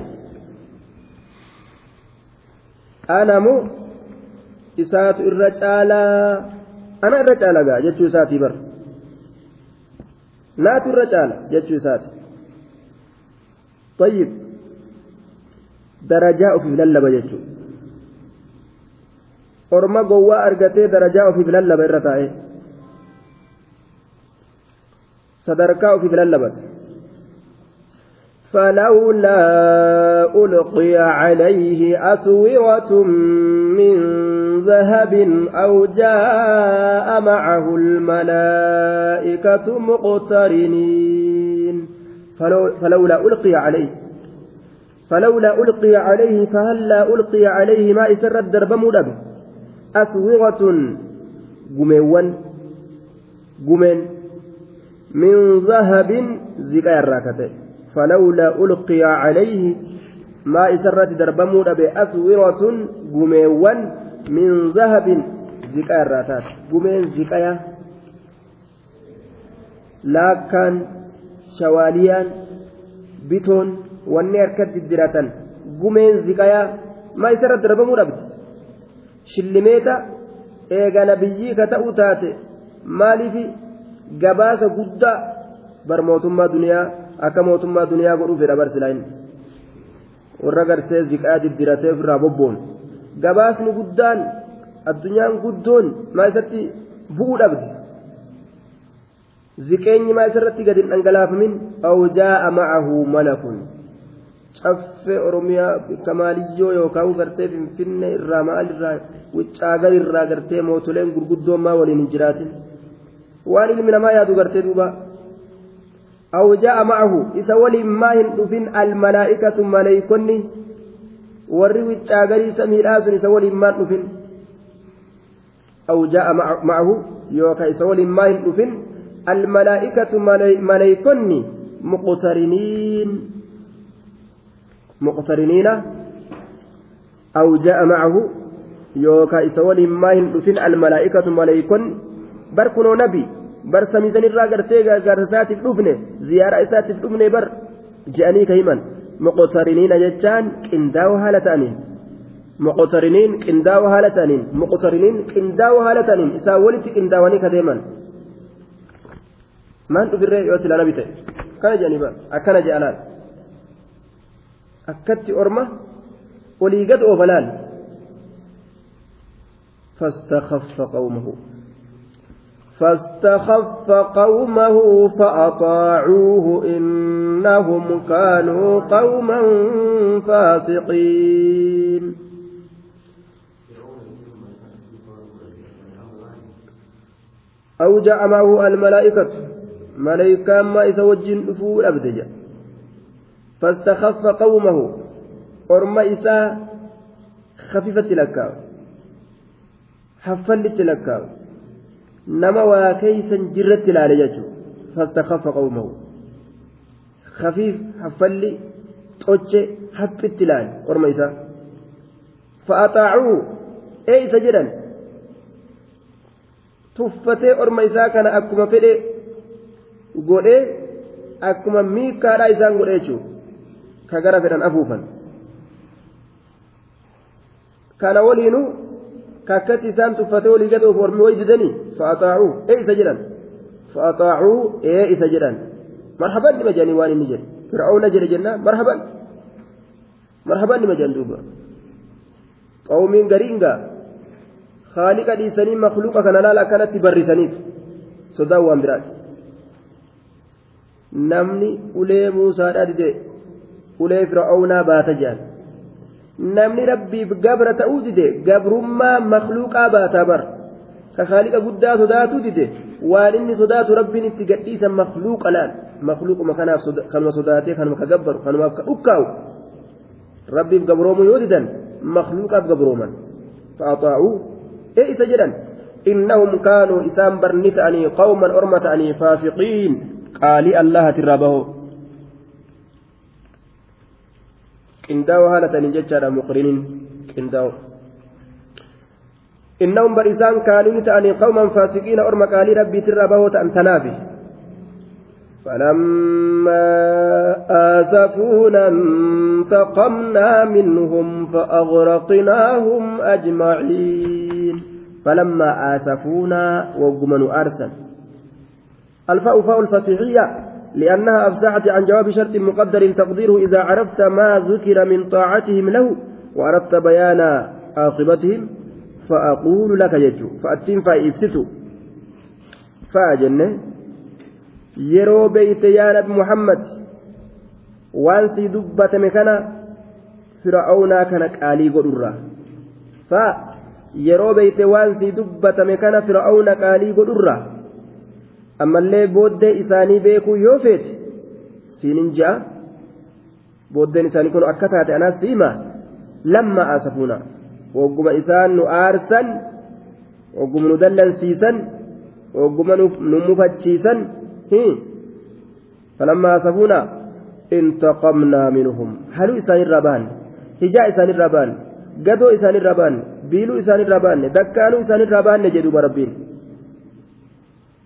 anamu isaatu irra caalaa ana irra caalagaa jechuu isaatii bar naatu irra caala jechuu isaati طيب درجاء في بلال بجتو أرما جوا أرجتي درجاء في بلال برتاي صدركاء في بلال بس فلولا ألقي عليه أسورة من ذهب أو جاء معه الملائكة مقترنين فلولا ألقي عليه فلولا ألقي عليه فهلا ألقي عليه ما إسر الدرب مدب أسوغة قميوان قمين من ذهب زكايا الراكتين فلولا ألقي عليه ما إسرت درب مدب أسوغة قميوان من ذهب زكايا الراتات قمين زكايا لكن shawaaliyaan bitoon wanni harkatti diratan gumeen ziqayaa maa isa irratti rabamuu dhabde shillimeeta eegana biyyii ka ta'uu taate maaliifi gabaasa guddaa bar mootummaa duniyaa akka mootummaa duniyaa godhuu fedha barsilaayin warra gartee ziqayaa diddiratee ofirraa bobboon gabaasni guddaan addunyaan guddoon maa isatti bu'uu dhabde ziqeenyimaa isarratti gad hin dhangalaafamin aw jaa'a macahu malakun caffe oromiyaa bikka maaliyyoo yookaan gartee finfinne irraa maalirraa wiccaagar irraa gartee mootoleen gurguddoon maa waliin hin jiraatin waan ilmi namaa yaadu gartee duuba aw jaa'a macahu isa waliin maa hin dhufin almalaa'ikatu maleeykonni warri wiccaagarii samiidhaa sun isa waliin maa hin dhufin aw jaa'a macahu yookaan isa waliin maa hin dhufin الملائكة ملائكني مقترنين مقترنين أو جاء معه يوكا إسوال ما هندفن الملائكة ملائكن بركنو نبي بر سميزن الراغرتي غرسات الدفن زيارة إسات الدفن بر جاني كيما مقترنين جتان قنداو هالتانين مقترنين قنداو هالتانين مقترنين قنداو هالتانين إسا ولد قنداواني كديما maan dhufirree yoo silaana bite akkana jedhanii ba akkana jedhanaan akkatti orma olii gad oofalaan فاستخف قومه فاستخف قومه فأطاعوه إنهم كانوا قوما فاسقين أو جاء معه الملائكة ملائكان ما إسا وجن أفو أبدج فاستخف قومه أرم إسا خفيفة لكاو حفلت لكاو نما واكيسا جرت لالجته فاستخف قومه خفيف حفلي طوجه حبت لال أرم إسا فأطاعوه أي إسا جدا tuffatee orma isaa kana akkuma godhee akkuma miikaadhaa isaan godhee jechuudha ka gara fedhan afuufan kana waliinuu kakkatti isaan tuffatee walii gad of ormi wayi didanii fa'axaacuu ee isa jedhan fa'axaacuu ee isa jedhan marhaban nima jedhanii waan inni jedhe fir'aawna jedhe jennaan marhaban marhaban nima jedhan duuba qawmiin gariin gaa haaliqa dhiisanii makluuqa kana laala akkanatti barrisaniif sodaa waan biraati. namni ulee muusaadha dide ulee fir'aawnaa baata jedhan namni rabbiif gabra ta'uu dide gabrummaa makluuqaa baataa bar ka haaliqa guddaa sodaatu dide waan inni sodaatu rabbiin itti gadhiisa makluuqa laan makluuquma kanaaf kanuma sodaatee kanuma ka gabbaru kanumaaf ka dhukkaa'u rabbiif gabroomu yoo didan makluuqaaf gabrooman fa'axaa'uu ee isa jedhan innahum kaanuu isaan barni ta'anii qawman orma ta'anii faasiqiin qaalii allahat irraa baho qindaa'oo haala taniin jechaadha muqriniin qindaa'oo innahum bar isaan kaaniin ta'anii qawman faasiqiina orma qaalii rabbiitirraa bahoo ta'an tanaafi فلما آسفونا انتقمنا منهم فأغرقناهم أجمعين فلما آسفونا وقمنوا أرسلوا الفاء فاء الفسيحية لأنها أفسحت عن جواب شرط مقدر تقديره إذا عرفت ما ذكر من طاعتهم له وأردت بيان عاقبتهم فأقول لك يجو فأتين فإبسطوا فأجنة يرو بيت يا نبي محمد وانسي دبة مكانا فرعون كانك آلي قدرة فيرو بيت وانسي دبة مكانا فرعون كالي قدرة ammallee booddee isaanii beekuu yoo feet siinin ja'a booddeen isaanii kun akka taate anaas siima lamma asafuuna hogguma isaan nu aarsan hogguma nu dallansiisan hogguma nu mufachiisan falamma asafuuna intaqamnaa minhum haluu isaanirraa baanne hijaa isaanirraa baanne gadoo isaanirraa baanne biiluu isaanirraa baanne dakkaanuu isaanirraa baanne jedhuuba rabbiin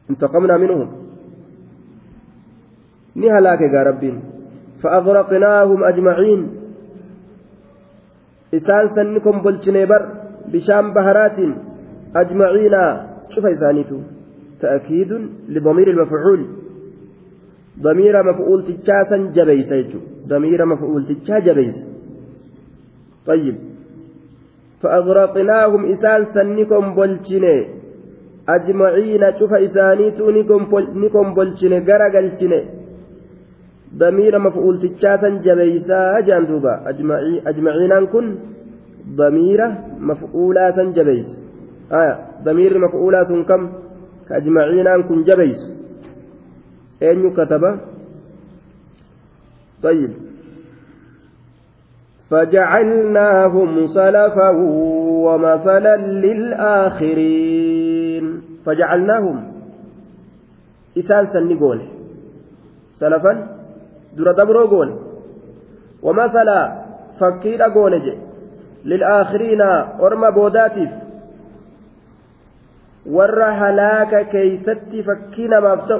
انتقمنا منهم نهلاك يا رب فأغرقناهم أجمعين إسان سنكم بلشنيبر بشام بهرات أجمعين شوف إسانيتو تأكيد لضمير المفعول ضمير مفعول تجاسا جبيس ضمير مفعول تجا جبيس طيب فأغرقناهم إسان سنكم بلشنيبر ajmaciina cufa isaaniitu ni kombolchine gara galchine damiira maf'uultichaa san jabeeysaa jean duuba ajmaciinaan kun damiira maf'uulaa san jabeeysa aya damiirri maf'uulaa sun kam ka ajmaciinaan kun jabeeysu eenyu kataba طيب فجعلناهم سلفا ومثلا للآخرين إن فجعلناهم إسان سني قول سلفا در دبرو قول ومثلا فكير قول للآخرين أرم بوداتف warra halaaka keeysatti fakkii namaaf ta'u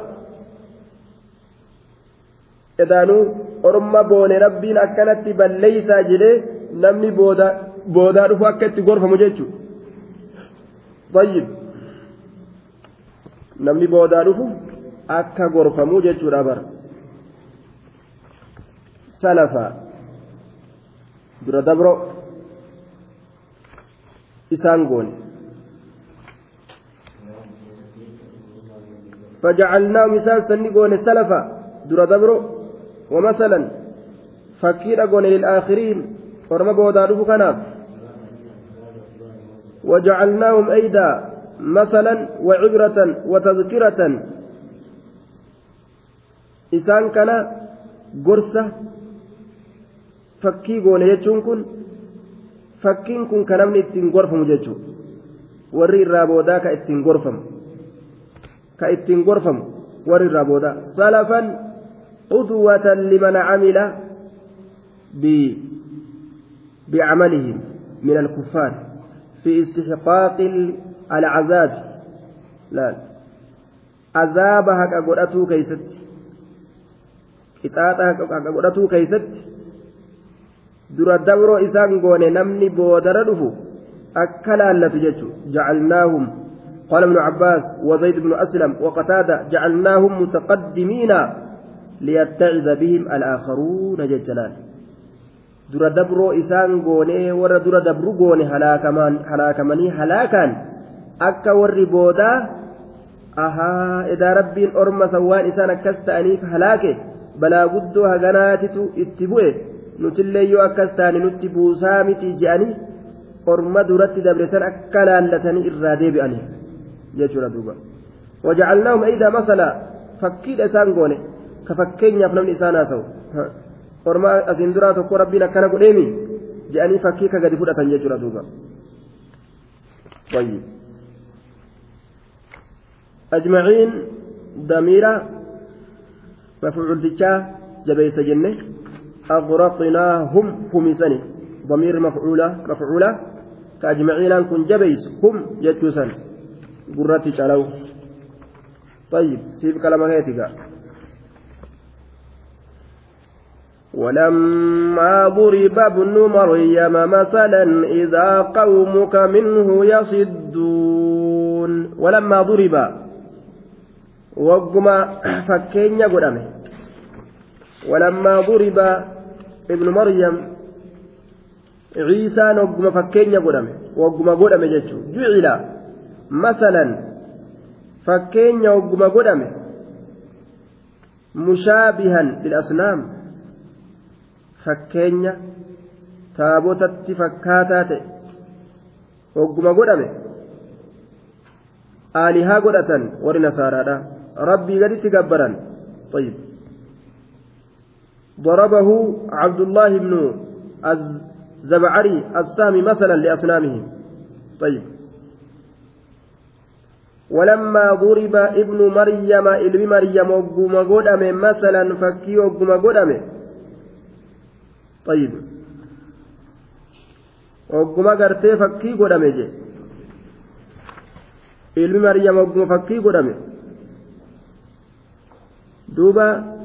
edaanuu orma boone rabbiin akkanatti balleeysaa jedhee namni boodaa dhufu akka itti gorfamu jechuudha. namni boodaa dhufu akka gorfamuu jechuudha bara salafa dura dabro isaan goone فجعلناهم إسان سنقون سلفا در دبرو ومثلا فكير أقون للآخرين ورمى بودا كناب وجعلناهم أيدا مثلا وعبرة وتذكرة إسان كان قرصة fakkii goone jechuun kun fakkiin kun kan namni ittiin gorfamu jechuudha warri irraa boodaa ka ittiin gorfamu ka ittiin gorfamu warri irraa boodaa salafan uduwatan liman camila بعملهم من الكفار في استحقاق العذاب لا عذاب حق قدتو كيست قطاعة حق قدتو كيست دور الدبر إسان قوني نمني بودر دفو أكلا لتجج جعلناهم قال ابن عباس وزيد بن أسلم وقتادة جعلناهم متقدمين ليتعظ بهم الآخرون ججلان dura dabroo isaan goonee warra dura من goone halaakamanii هلاكا akka warri boodaa ahaa edaa rabbiin orma sawwaan isaan akkas ta'aniif halaake balaa guddoo haganaatitu itti bu'e nutillee yoo akkas taane nutti buusaa miti je'anii orma duratti dabresan akka laallatanii irraa deebi'aniif jechuudha duuba wajacalnaahum aydaa masala fakkiidha isaan goone ka fakkeenyaaf namni isaan haasa'u orma asiin duraa tokko rabbiin akkana godheemi je'anii fakkii ka gadi fudhatan jechuudha duuba. أجمعين دميرة مفعول تجاه جبيس جنة أغرقناهم هم ضمير مفعولة مفعولة كأجمعين كن جبيس هم يتوسن قرتي شالو طيب سيب كلمة ولما ضرب ابن مريم مثلا إذا قومك منه يصدون ولما ضرب wagguma fakkeenya godhame walammaa duriba ibnu maryam ciisaan wagguma fakkeenya godhame wagguma godhame jechuu jucila masalan fakkeenya wagguma godhame mushaabihan lilasnaam fakkeenya taabotatti fakkaataa ta'e wagguma godhame aalihaa godhatan warri nasaaraadha ربي قد تكبرا طيب ضربه عبد الله بن الزبعري السامي مثلا لأصنامه طيب ولما ضرب ابن مريم ابن مريم وقم قدم مثلا فكي وقم قدم طيب وقم قرتي فكي قدم جي ابن مريم وقم فكي قدم دوبا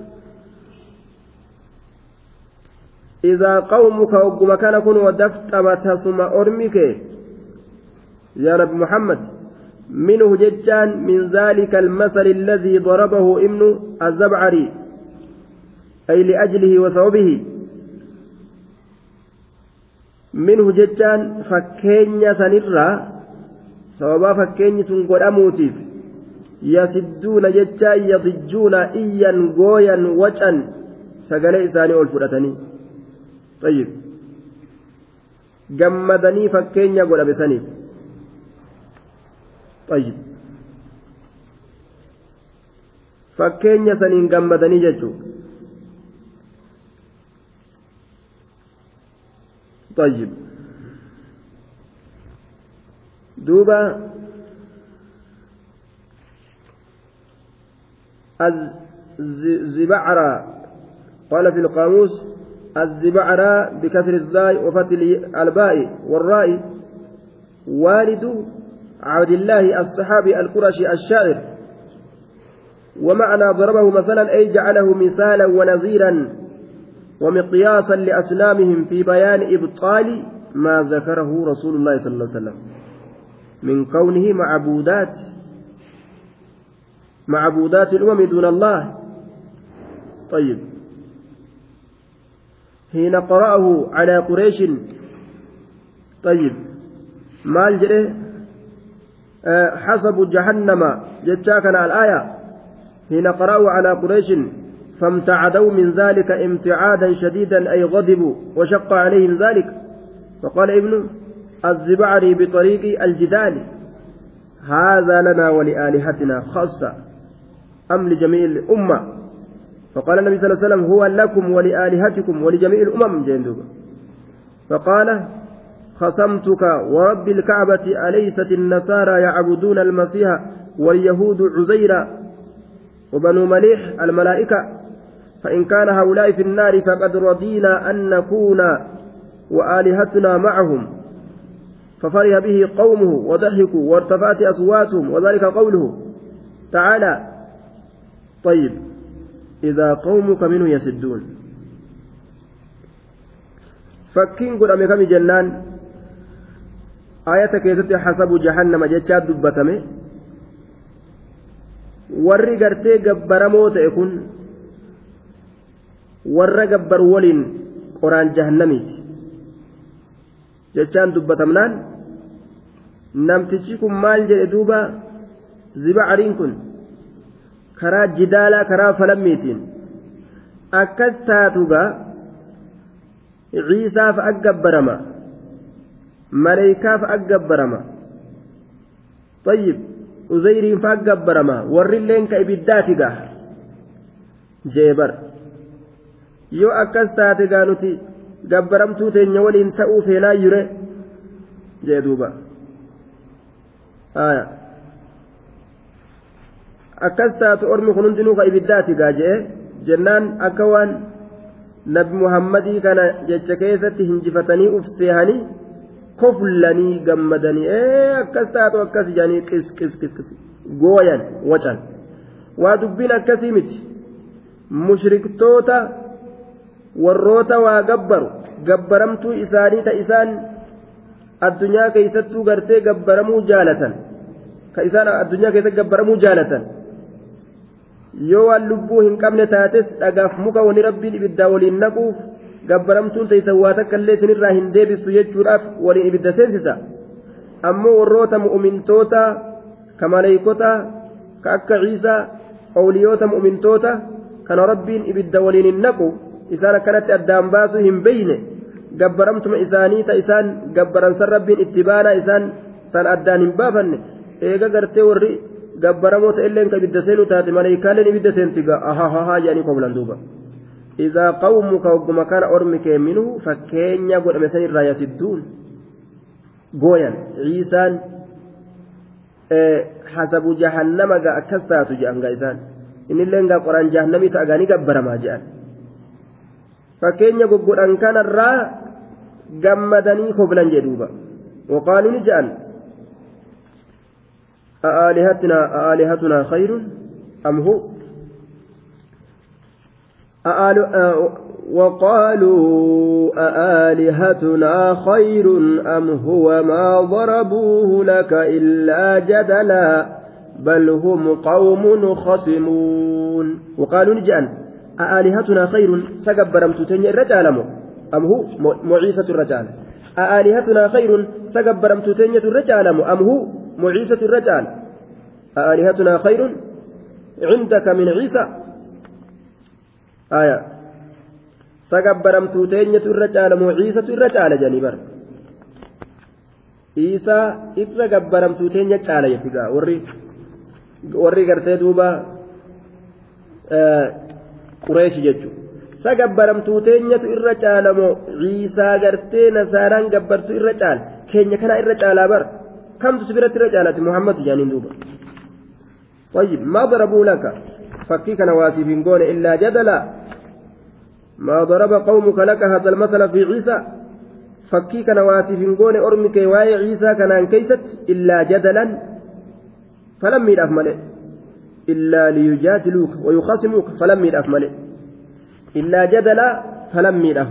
إذا قومك hogguma kana kun wadaftama tasuma ormi يا رب محمد منه ججان من ذلك المثل الذي ضربه ابن الزبعري أي لأجله وثوبه منه ججان فكين سنرى صوابا فكين سنقل أموتيف yasidduuna jechaa yadijjuuna iyyan gooyan wacan sagalee isaanii ol fudhatanii gammadanii fakkeenya godhame saniif fakkeenya saniin gammadanii jechuu ayyib duuba الزبعرة قال في القاموس الزبعرة بكسر الزاي وفتل الباء والراء والد عبد الله الصحابي القرشي الشاعر ومعنى ضربه مثلا أي جعله مثالا ونظيرا ومقياسا لأسلامهم في بيان إبطال ما ذكره رسول الله صلى الله عليه وسلم من كونه معبودات معبودات الأمم دون الله طيب حين قرأه على قريش طيب مال جره أه حسب جهنم جتاكنا الآية حين قرأه على قريش فامتعدوا من ذلك امتعادا شديدا أي غضبوا وشق عليهم ذلك فقال ابن الزبعري بطريق الجدال هذا لنا ولآلهتنا خاصة أم لجميع الأمة فقال النبي صلى الله عليه وسلم هو لكم ولآلهتكم ولجميع الأمم جندوبا فقال خصمتك ورب الكعبة أليست النصارى يعبدون المسيح واليهود عزيرا وبنو مليح الملائكة فإن كان هؤلاء في النار فقد رضينا أن نكون وآلهتنا معهم ففرح به قومه وضحكوا وارتفعت أصواتهم وذلك قوله تعالى طيب إذا قومك منه يسدون فكين قد أمي كمي جنان آية كيست حسب جهنم جتشا دبتمي warri gartee gabbaramoo ta'e kun warra gabbar waliin qoraan jahannamiiti jechaan dubbatamnaan namtichi kun maal jedhe duuba zibacariin kun karaa jidaalaa karaa falammiitiin akkas taatugaa ciisaaf aggabbarama maleeykaaf aggabbarama طيب uzayriin fa aggabbarama warrilleen ka ibiddaati gaa jee bar yoo akkas taate gaa nuti gabbaramtuu teenya waliin ta'uu feenaa jure jee duubaa. akkas taatu ormi kun hundinuu ka ibiddaati gaa je'e jennaan akka waan nabi muhammadii kana jecha keessatti hinjifatanii ufseehanii koflanii gammadanii ee akkas taatu akkas jedhanii qis qis qis qis gooyan wacan waa dubbiin akkasii miti mushriktoota warroota waa gabbaru gabbaramtuu isaanii ta isaan addunyaa keessattuu gartee gabbaramuu jaalatan ka isaan addunyaa keessatti gabbaramuu jaalatan yoo waan lubbuu hin qabne taates dhagaaf muka wani rabbiin ibidda waliin naquuf gabbaramtuun teessan waa takka illee isinirraa hin deebisu jechuudhaaf waliin ibidda seensisa ammoo warroota mu'umintoota ka maleeykota ka akka ciisaa qawliyoota mu'umintoota kana rabbiin ibidda waliin hin naqu isaan akkanatti addaan baasu hin beyne gabbaramtuma isaanii ta isaan rabbiin itti baanaa isaan tan addaan hin baafanne eega gartee warri. gabbaramoota illeen ka ibidda seenu taate malee kaaleen ibidda seenti ahahahaa jedhanii koblan duuba idaa qawmuka hogguma kana ormi kee minuu fakkeenya godhame sanirraa yasidduun gooyan ciisaan hasabu jahannama ga akkas taatu jedhan ga isaan innilleen gaa qoraan jahannamii ta'agaanii gabbaramaa jedhan fakkeenya goggodhan kanarraa gammadanii koblan jedhuuba waqaaluuni jedhan أآلهتنا أآلهتنا خير أم هو أآل وقالوا أآلهتنا خير أم هو ما ضربوه لك إلا جدلا بل هم قوم خصمون وقالوا نجأن أآلهتنا خير سقبرمت تنجي الرجال أم هو معيسة الرجال أآلهتنا خير سقبرمت تنجي الرجال أم هو معيسة الرجال آلهتنا خير عندك من عيسى آية سقبرمتو تينية الرجال معيسة الرجال جنبر عيسى إبرا قبرمتو تينية تعالى يفقى وري warri gartee duuba qureeshi jechuudha sa gabbaramtuu teenyatu irra caalamoo ciisaa gartee nasaaraan gabbartu irra caala keenya kanaa irra caalaa bara كم si biratti محمد caalate muhammad jaaniin طيب ما ضربوا لك فكيك نواسي بنقول إلا جدلا ما ضرب قومك لك هذا المثل في عيسى فكيك نواسي بنقول أرمك واي عيسى كان أنكيتت إلا جدلا فلم يرف إلا ليجادلوك ويخاصموك فلم يرف إلا جدلا فلم يرف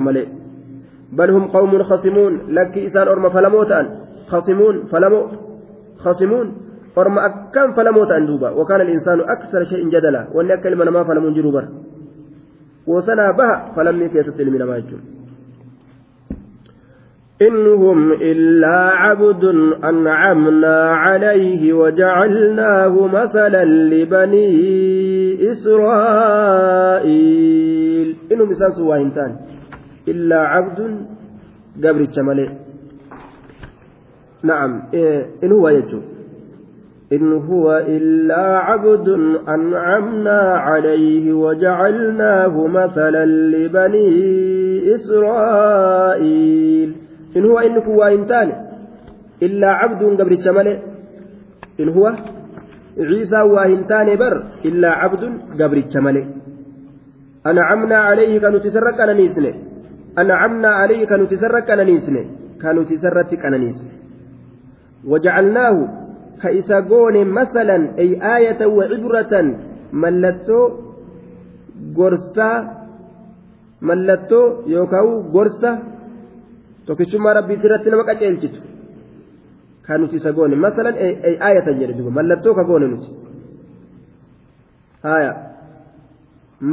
بل هم قوم خصمون لك إسان أرم فلموت أن خصمون فلمو خصمون فرما أكام فلمو تأندوبا وكان الإنسان أكثر شيء جدلا وأن أكل من ما فلمون جروبر وسنا بها فلم يكيس من ما يجون إنهم إلا عبد أنعمنا عليه وجعلناه مثلا لبني إسرائيل إنهم إساس واهنتان إلا عبد قبر الشمالين نعم إيه، إن هو يجو إن هو إلا عبد أنعمنا عليه وجعلناه مثلا لبني إسرائيل إن هو إن هو إنتان إلا عبد قبل الشمال إن هو عيسى وإنتان بر إلا عبد قبل الشمال أنعمنا عليه كانوا تسرق أنا نيسني أنعمنا عليه كانوا تسرق أنا نيسني كانوا تسرق أنا نيسني ka isa goone masalan آية وعبرة ملتو قرصا mallattoo yookaan gorsa tokkichummaa rabbiitti irratti nama qaceelchitu kan nuti isa goone masalan aayatan jedhe duuba mallattoo ka goone nuti haaya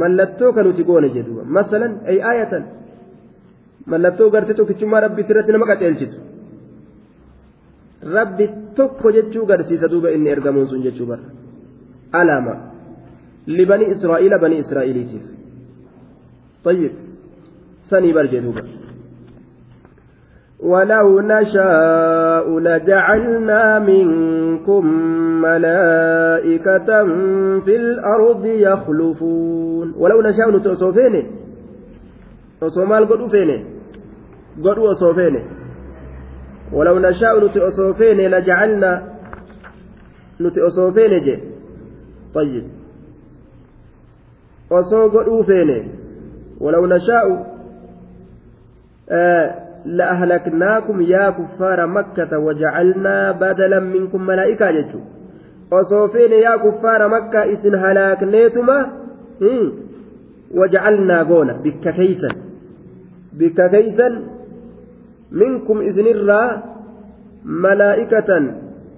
mallattoo ka goone jedhe mallattoo garte tokkichummaa rabbiitti irratti nama qaceelchitu rabbi tokko jechuu garsiisa duuba inni ergamuun sun jechuu bara alaama libani israa'iila bani israa'iiliitiif طيب sanii barjee duuba ولو نشاء لجعلنا منكم ملائكة في الأرض يخلفون ولو نشاء نتوسو فيني وصو مال قدو فيني قدو وصو فيني ولو نشاء نتي أصوفين لجعلنا نتي أصوفين جي طيب أصوغ أوفين ولو نشاء آه لأهلكناكم يا كفار مكة وجعلنا بدلا منكم ملائكة جتو أصوفين يا كفار مكة إسن هلاكنيتما وجعلنا قونا بك كيسا بك كيسا منكم إذن الرا ملائكة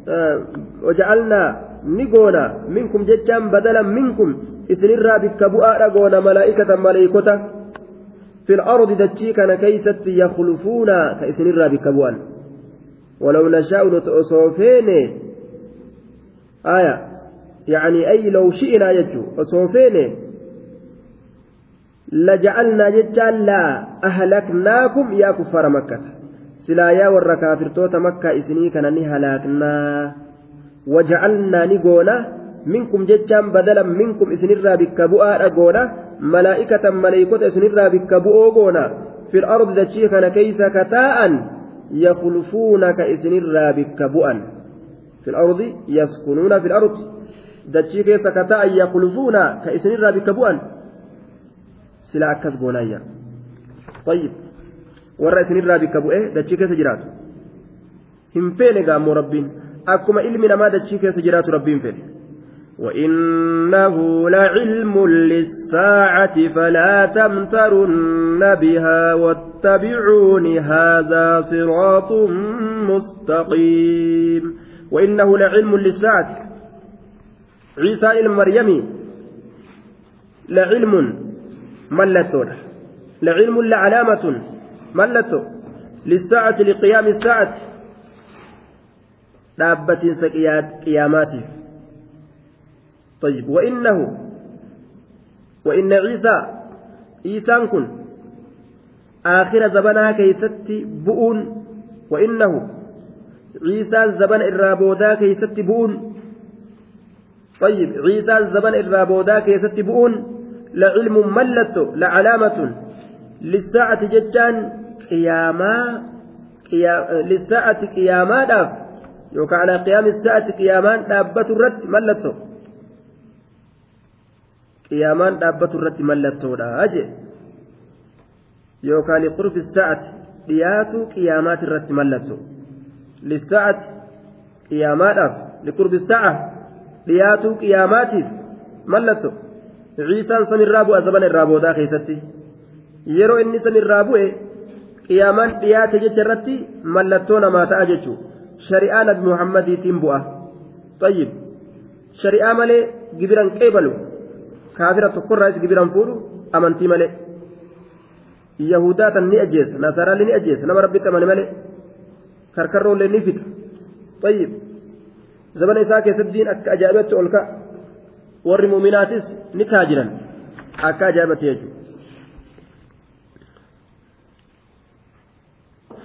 آه، وجعلنا نقونا منكم جتام بدلا منكم إذن الرا بكبؤا نقونا ملائكة ملائكة في الأرض دتشيكنا كيست يخلفونا كإذن الرا بكبؤا ولو نشاء نتأصوفين آية يعني أي لو شئنا يجو أصوفين لجعلنا جتال لا أهلكناكم يا كفار مكة silaayaa warra kaafirtoota makkaa isinii kana ni halaaknaa waja'alnaa ni goona minkum jechaan badala minkum isinirraa bikka bu'aadha goona malaa'ikatan maleeykota isinirraa bikka bu'oo goona fil ardi dachii kana keeysa ka taa'an yakulfuuna ka isinirraa bikka bu'an fil ardi yaskunuuna fil ardi dachii keessa ka taa'an yakulfuuna ka isinirraa bikka bu'an sila akkas goonaayya طيب warra isinirraa bikka bu'ee dachii keessa jiraatu hin feene gaammoo rabbiin akkuma ilmi namaa dachii keessa jiraatu rabbiin feene وإنه لعلم للساعة فلا تمترن بها واتبعون هذا صراط مستقيم وإنه لعلم للساعة عيسى المريمي لعلم ملتون لعلم لعلامة mallattoo lissaacati liqiyaami saacati dhaabbatiinsa qiyaamaatiif طيب وإنه وإن عيسى عيسى كن آخر زبنها كيست بؤون وإنه عيسى زبن الرابودا كيست بؤون طيب عيسى زبن الرابودا كيست بؤون لعلم ملته لعلامة للساعة ججان lissa'ati qiyaamaadhaaf yookaan alaa qiyaami sa'ati qiyaamaan dhaabbatu irratti mallattoo qiyaamaan dhaabbatu irratti mallattoodha jee yookaan liqurbi sa'ati dhiyaatu qiyaamaati irratti mallattoo lissa'ati qiyaamaadhaaf liqurbi sa'a dhiyaatuu qiyaamaatiif mallattoo ciisaan san irraa bu'a zabana irraa boodaa keessatti yeroo inni san irraa bu'e qiyaamaan dhiyaate jecha irratti mallattoo namaa ta'a jechuudha shari'aa nabi muhammadiitiin bu'a xayyib shari'aa malee gibiran qeebalu kaafira tokkorraas gibiran fuudhu amantii malee yahudaatan ni ajjeessa nasaaraallee ni ajjeessa nama rabbitti amane malee karkarroollee ni fita xayyib zabana isaa keessatti diin akka ajaa'ibatti ol warri muminaatis ni taajilan akka ajaa'ibatti jechuudha.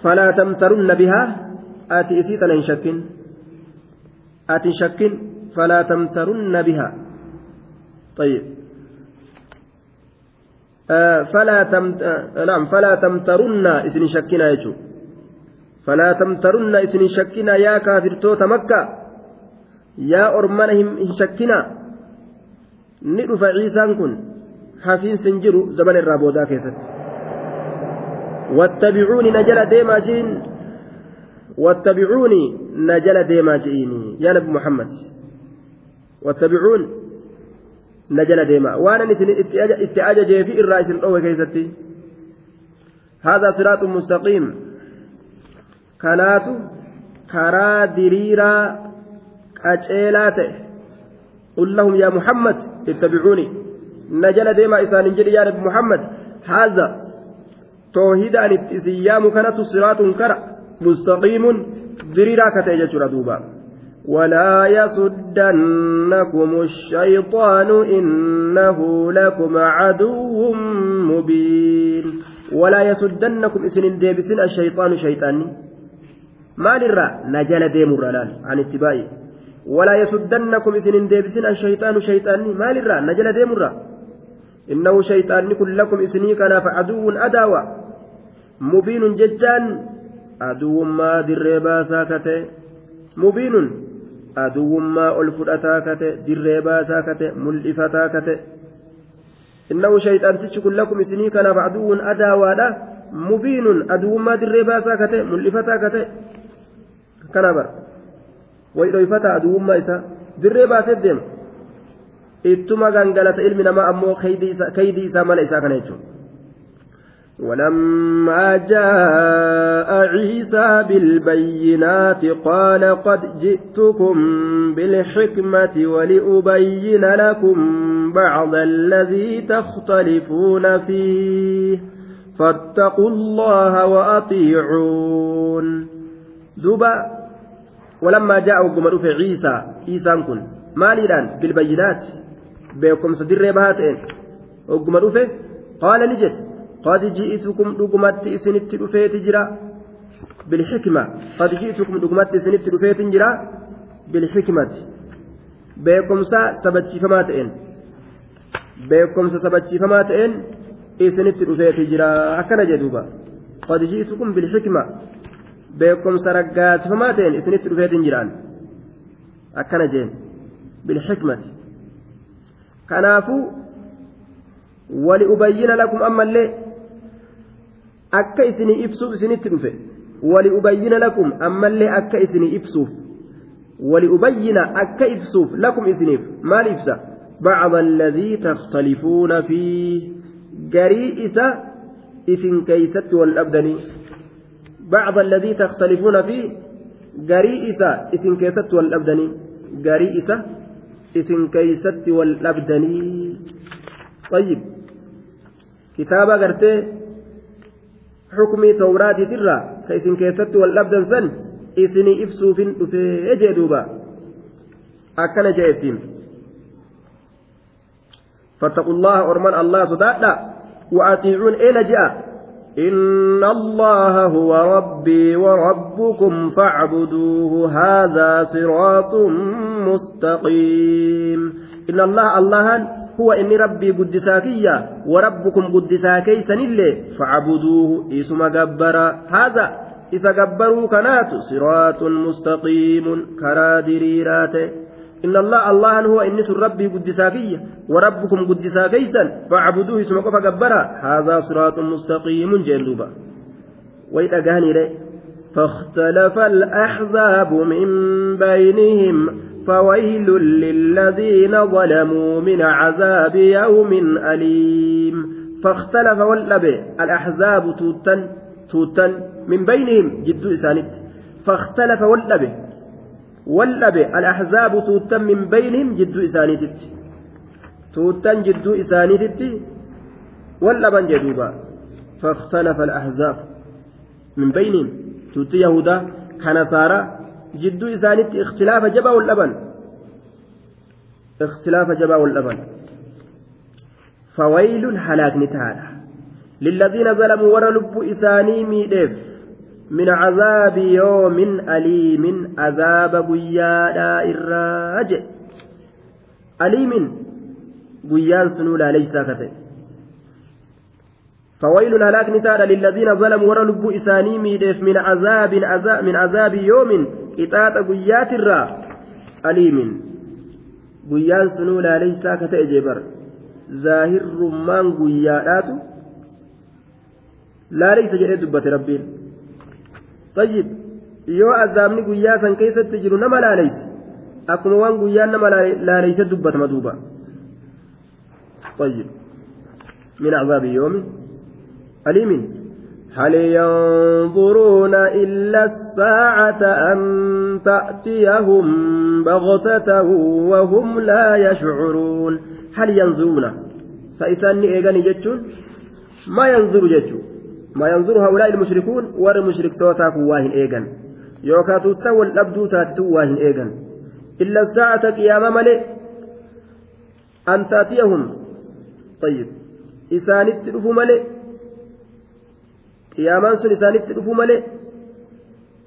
فلا تمترن بها آتي إسيتنا إن شك آتي شك فلا تمترن بها طيب آه، فلا تمت... آه، نعم فلا تمترن إسن شكنا يجو فلا تمترن إسن شكنا يا كافر توت مكة يا أرمنهم إن شكنا ندفع عيسى كن حفين سنجر زمن الرابودا كيست wattabicuuni na jala deemaa ji'in wattabicuuni na jala deemaa ji'in yaa nabi muhammad wattabicuun na jala deemaa waan isin itti ajajeefi irraa isin dhowe keessatti هذا صراط مستقيم kanaatu karaa diriiraa qaceelaa ta'e qul lahum yaa muhammad ittabicuuni na jala deemaa isaaniin jedhi yaa nabi muhammad haadha toohidaan itti isin yaamu kanatu siraatun kara mustaqiimun diriiraa ka ولا يصدنكم الشيطان إنه لكم عدو مبين ولا يصدنكم إسن ديبسن الشيطان شيطاني ما للرا نجل ديم الآن عن اتباعي ولا يصدنكم إسن ديبسن الشيطان شيطاني ما للرا نجل ديم الرلال إنه شيطان كن لكم إسني كان فعدو أداوى مبين ججان عدو ما در باساكته مبين عدو ما ألفت أتاكته در باساكته ملئف أتاكته إنه شيطان تشكن لكم إسني كان فعدو أداوى له مبين عدو ما در باساكته ملئف أتاكته كان بر وإذا يفتى عدو ما إسا در باسد ديمه ittuma gangalata ilmi namaa ammoo kaydii isaa mala isaa kana jechuudha. ولما جاء عيسى بالبينات قال قد جئتكم بالحكمة ولأبين لكم بعض الذي تختلفون فيه فاتقوا الله وأطيعون دوبا ولما جاءوا قمروا في عيسى عيسى كن مالي الآن بالبينات beekumsa dirree bahaa ta'een ogguma dhufe qaala ni jedhe qad ji'itukum dhugumatti isinitti dhufeeti jira bilxikma qad ji'itukum dhugumatti isinitti dhufeetin jira bilxikmati beekumsa sabachiifamaa ta'een beekumsa sabachiifamaa ta'een isinitti dhufeeti jira akkana jedhuuba qad ji'itukum bilxikma beekumsa raggaasifamaa ta'een isinitti dhufeetin jiraan akkana jeen bilxikmati kanaafuu wali ubayyina lakum ammallee akka isinii ibsuuf isinitti dhufe wali ubayyina lakum ammallee akka isinii ibsuuf wali ubayyina akka ibsuuf lakum isiniif maal ibsa بعض الذي تختلفون فيه جريئة إثن كيست والأبدني بعض الذي تختلفون فيه جريئة إثن كيست والأبدني جريئة isin keeysatti wal dhabdanii ayyib kitaaba gartee xukumii tawraatiitirraa ka isin keessatti wal dhabdan san isinii ibsuufin dhufee jee duuba akkana jee ittiin فاتقوا الله أرمان الله صدادا وأطيعون إلى إيه جاء إن الله هو ربي وربكم فاعبدوه هذا صراط مستقيم إن الله الله هو إني ربي قدساكية وربكم قدساكي سنلي فاعبدوه إسما جبر هذا إذا جبروا كنات صراط مستقيم كرا إن الله الله هو إنس ربي قدساكية وربكم قدساكيسا فاعبدوه إسما جبر هذا صراط مستقيم جلوبا وإذا فاختلف الأحزاب من بينهم فويل للذين ظلموا من عذاب يوم أليم فاختلف واللبي الأحزاب توتن توتن من بينهم جد إسانت فاختلف واللبي واللبي الأحزاب توتن من بينهم جد إسانت توتن جد إسانت واللبن جدوبا فاختلف الأحزاب من بينهم توت يهودا كنصارى jidduu isaanitti ikhtilaafa jabaa wal dhaban ikhtilaafa jabaa wal dhaban fawaylun halaakni taadha lilladhiina zalamuu warra lubbuu isaanii miidheef min cazaabi yoomin aliimin azaaba guyyaadhaa irraa jedhe aliimin guyyaan sunuu laaleysaa ka ta'e فويل هلاك نتالا للذين ظلموا ورا لبو إساني ميدف من عذاب من عذاب يوم qixaaxa guyyaatirraa aliimin guyyaan sunuu laaleysaa ka ta'e jeebar zaahirrummaan guyyaadhaatu laaleysa jedhee dubbate rabbiin tayyib yoo azaabni guyyaa san keessatti jiru nama laaleyse akkuma waan guyyaan nama laaleyse dubbatama duuba tayyib min azaabi yoomi aliimin هل ينظرون إلا الساعة أن تأتيهم بغتة وهم لا يشعرون هل ينظرون سيسان إيغاني جتشون ما ينظر جتشون ما ينظر هؤلاء المشركون والمشرك توتاك واهن إيغان يوكا تتوى الأبدو تاتو واهن إيغان إلا الساعة قيام ملئ أن تأتيهم طيب إسانت ملئ قيامان سن إسانيت رفو ملي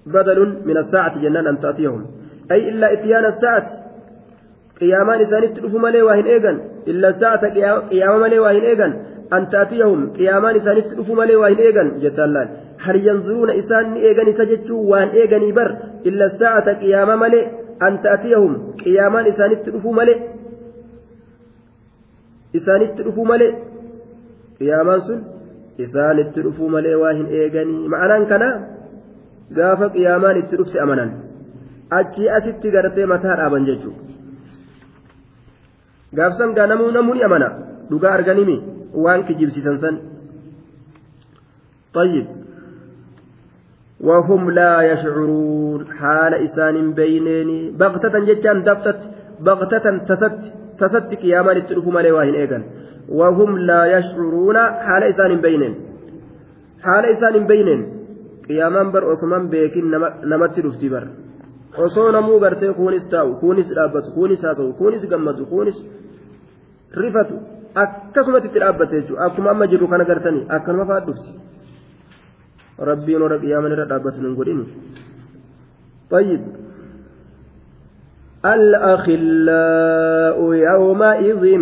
بدل من الساعة جنان أن تأتيهم أي إلا إتيان الساعة قيامان إسانيت رفو ملي واهن إيغان إلا الساعة قيامان ملي واهن إيغان أن تأتيهم قيامان إسانيت رفو ملي واهن إيغان جتالان هل ينظرون إسان إيغان سجدتوا واهن إيغان بر إلا الساعة قيامان ملي أن تأتيهم قيامان إسانيت رفو ملي إسانيت رفو ملي قيامان سن isaan itti dhufu malee waa hin eeganii ma'anaan kana gaafa qiyyamaan itti dhufsi amanan achii asitti gartee mataa dhaaban jechuudha gaafisan kanamu namoonni amanaa dhugaa arganimi waan ki jibsisan san tayyib wahum laa yashacuruun haala isaan hin bayyineen baqtatan jechaan dabsatii baqtatan tasatti qiyyamaan itti dhufu malee waa hin eegani. وهم لا يشعرون حال إسان بينهم حال إسان بينهم قيامان بر أصمان بيكين نمت رفتي بر osoo namuu gartee kuunis taa'u kuunis dhaabbatu kuunis haasa'u kuunis gammadu kuunis rifatu akkasumatti itti dhaabbate jechuudha akkuma amma jirru kana gartanii akkanuma fa'aa dhufti rabbiin warra qiyyaama irra dhaabbatu hin godhini. الأخلاء يومئذ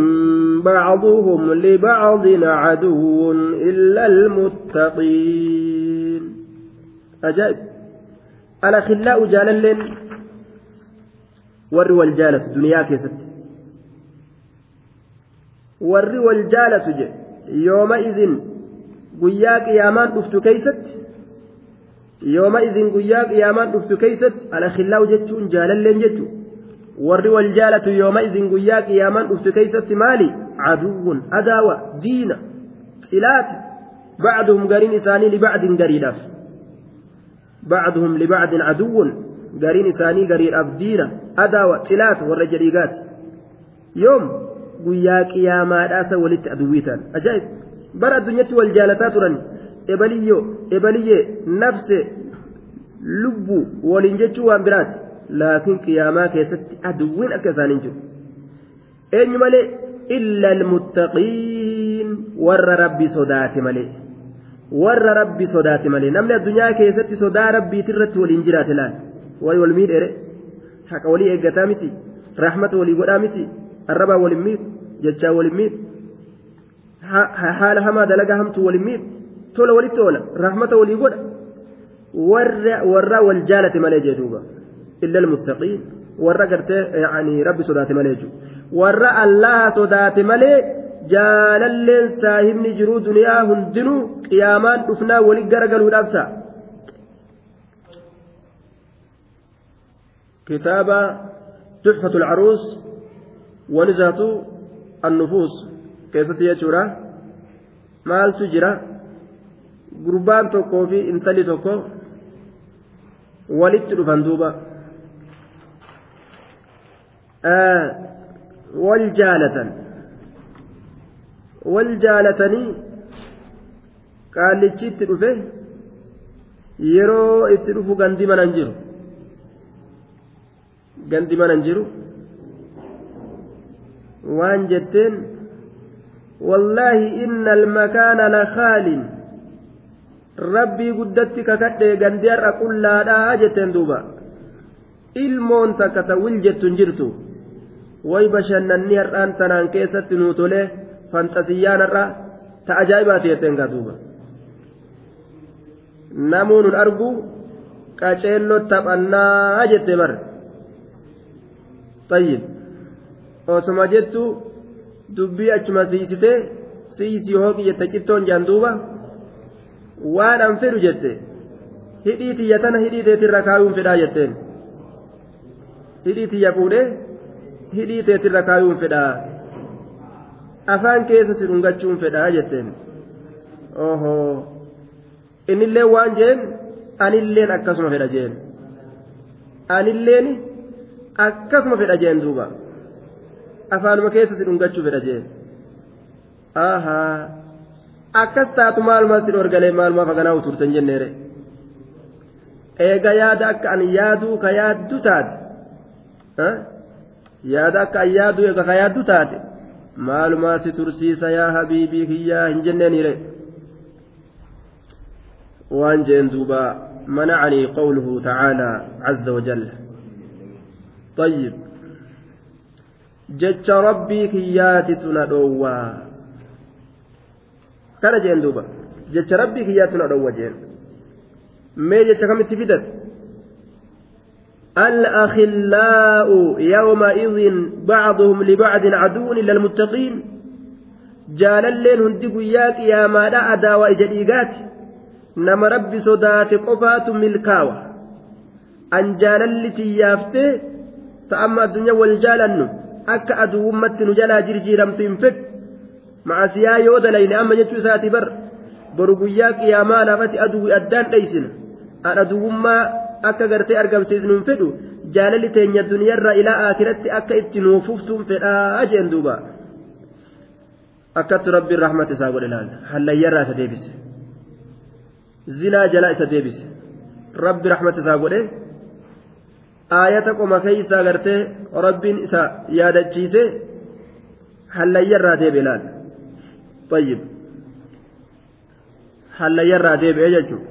بعضهم لبعض عدو إلا المتقين أجاب الأخلاء جالل ور والجالة دنيا كيست ور والجالة يومئذ قياك يا مان أفت كيست يومئذ قياك يا مان أفت كيست الأخلاء جتشون جالل جتون warri wal jaalatu yooma isin guyyaa qiyaamaan dhufte keeysatti maali caduwwun adaawa diina xilaati bacduhum gariin isaanii libacdin gariidhaaf bacduhum libacdin caduwwun gariin isaanii gariidhaaf diina adaawa xilaat warra jedhiigaati yoom guyyaa qiyaamaadhaasa walitti aduwwii ta'an ajaa'ib bara addunyatti wal jaalataa turan ebaliyyo ebaliyyee nafse lubbu waliin jechuu waan biraati laakiin qiyaamaa keessatti aduwwiin akka isaanii jiru eenyu malee illa almuttaqiin warra rabbi sodaate malee warra rabbi sodaate malee namni addunyaa keessatti sodaa rabbiiti irratti waliin jiraate laal wayi wal miidheere haqa walii eeggataa miti rahmata walii godhaa miti arrabaa waliin miif jechaa waliin miif haala hamaa dalagaa hamtuu waliin miif tola walitti oola rahmata walii godha warra wal jaalate malee jee duuba. إلا المتقين ورقرت يعني ربي صدات مليجو ورأى الله صدات مليجو jaalalleen saahibni jiruu duniyaa hundinuu qiyaamaan dhufnaa wali garagaluudhaaf ta'a. kitaaba tuxfatu alcaruus wanizatu annufuus keessatti jechuudha maaltu jira gurbaan tokkoo fi intalli tokko walitti dhufan duuba. waljaalatan waljaalatanii qaalichi itti dhufe yeroo itti dhufu gandi manan jiru gandi manan jiru waan jetteen wallaahi inna almakaana lakaalin rabbii guddatti kakadhe gandi har'a qullaadhaa jetteen duuba ilmoon takka ta wil jettu hin jirtu way bashannanni har'aan tanaan keessatti nuu tolee fanxasiyyaan har'a ta ajaa'ibaati jetteen gaduuba namuu nun argu qaceelloo taphannaa jette bar tayyib osoma jettu dubbii achuma siisitee siisii hooqi jette cittoon jaan duuba waan an fedhu jette hidhii tiyya tana hidhii teetirra kaayuun fedhaa jetteen hidhii tiyya fuudhee hidhii teetirra kaayuun fedhaa afaan keessa si dhungachuun fedhaa jetteen ohoo innillee waan jeen anilleen akkasuma fedha jeen anilleen akkasuma fedha jeen duuba afaanuma keessa si dhungachuu fedha jeen ahaa akkas taatu maalumaa si dhorgalee maalumaaf haganaa uturtan jenneere eega yaada akka ani yaaduu ka yaaddu taate. yaada akka an yaadu eega ka yaaddu taate maalumaa si tursiisa yaa habiibii kiyyaa hin jenneeniire waan jeen duuba manacanii qawluhu tacaalaa caza wajalla طيب جج ربي كياتي سنا دوّا كان جين دوبا جج ربي كياتي سنا دوّا جين ما جج كم تفيدت الأخلاء يومئذ بعضهم لبعض عدو إلا المتقين jaalalleen hundi guyyaa qiyaamaadha adaawaa ija dhiigaati nama rabbi sodaate qofaatu milkaawa an jaalalli tiyyaaftee ta amma addunyaa wal jaalannu akka aduwummatti nu jalaa jirjiiramtu hin fedhu macasiyaa yoo dalayne amma jechuu isaati bar boru guyyaa qiyaamaa laafati aduu addaan dheysina adhaduwummaa akka gartee argamsiisnuun fedhu jaalalli teenya irraa ilaa akiratti akka itti nuufuftuun fedhaa jeen duuba akkattu rabbiin rahmata isaa godhe laal isa deebise zinaa jalaa isa deebise rabbi rahmata isaa godhe ayata qoma keeysaa gartee rabbiin isa yaadachiise hallayyaarraa deebi'e laal xayyib hallayyaarraa deebi'e jechuudha.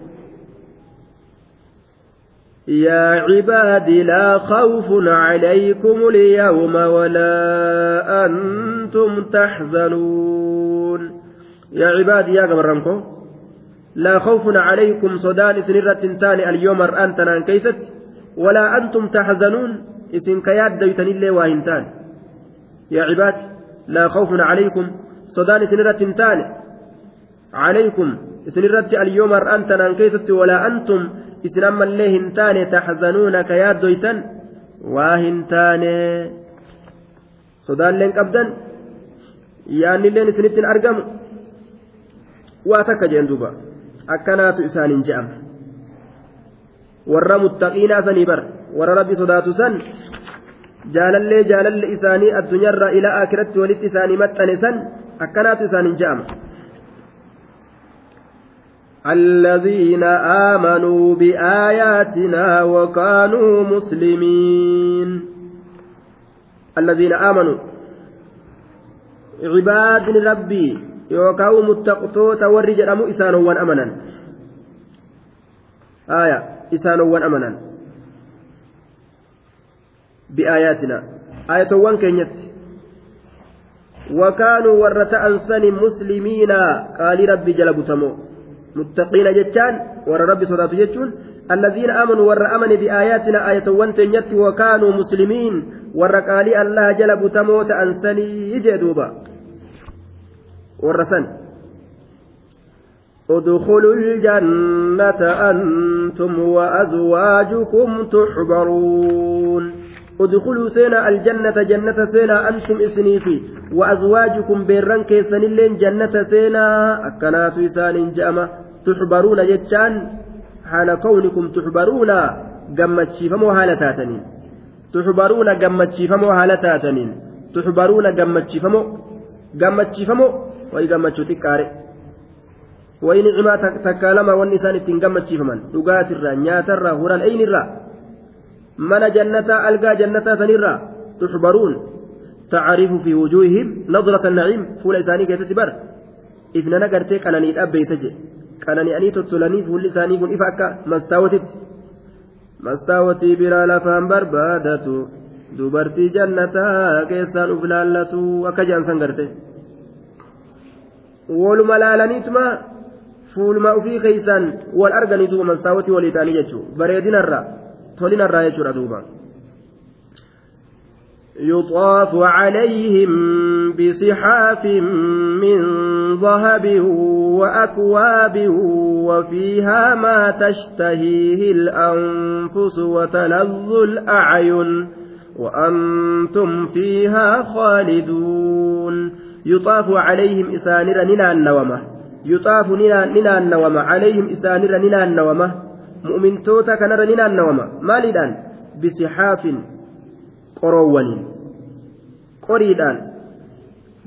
يا عبادي لا خوف عليكم اليوم ولا أنتم تحزنون يا عبادي يا قبرانكو لا خوف عليكم صدان سنرة تاني اليوم أنتنا أن كيفت ولا أنتم تحزنون إسن كياد ديتني اللي واهنتان يا عبادي لا خوف عليكم صدان سنرة تاني عليكم سنرة اليوم أنتنا أن كيفت ولا أنتم isin ammallee hin taane taxzanuuna ka yaaddoytan waa hin taane sodaalleen qabdan yaannilleen isinittiin argamu waa takka jeen duuba akkanaatu isaaniin je'ama warra muttaqiinaa sanii bar warra rabbi sodaatu san jaalallee jaalalle isaanii addunyaarra ilaa akiratti walitti isaanii maxxane san akkanaatu isaaniin je'ama الذين آمنوا بآياتنا وكانوا مسلمين الذين آمنوا عباد ربي يوكاو متقطوت والرجال أمو إسانوا وأمنا آية إسانوا وأمنا بآياتنا آية وان كينيت وكانوا ورة أنسان مسلمين قال ربي جلبتمو متقين جتان ور ربي صدات جتون الذين آمنوا ور أمن بآياتنا آية وانتنيت وكانوا مسلمين ورقالي قالي الله جلب تموت أنسني يجدوبا ورسن ادخلوا الجنة أنتم وأزواجكم تحبرون ادخلوا سينا الجنة جنة سينا أنتم إسنيفي وأزواجكم بيران كيسانيلين جنة سينا أكنات إسان جأمة تحبرون جتشان حال كونكم تحبرون قمت شيفمو هالتاتنين تحبرون قمت شيفمو هالتاتنين تحبرون قمت شيفمو قمت شيفمو وي قمت شتكاري وإن عما تكالما والنسان تنقمت شيفمن دقات الرا نيات الرا هرا الأين الرا من جنة ألقى جنة سنرة تحبرون تعرف في وجوههم نظرة النعيم فول إساني كيست بر إفنانا قرتي قناني الأبي تجي قناني أني تتلني فول إساني كن إفعك مستاوتت مستاوتي بلا لفهم بربادة dubartii jannataa keessaan uf laallatu akka jaansan garte waluma laalaniituma fuuluma ufii keeysaan wal arganii duuba mastaawwatii walii ta'anii jechuu bareedinarraa tolina irraa jechuudha يطاف عليهم بصحاف من ذهب وأكواب وفيها ما تشتهيه الأنفس وتلذ الأعين وأنتم فيها خالدون يطاف عليهم إسانرا نلا النومة يطاف نلا النومة عليهم إسانرا نلا النومة mu'mintoota kanarra ni naannawama maaliidhaan bisixaafin qoroowwaniin qoriidhaan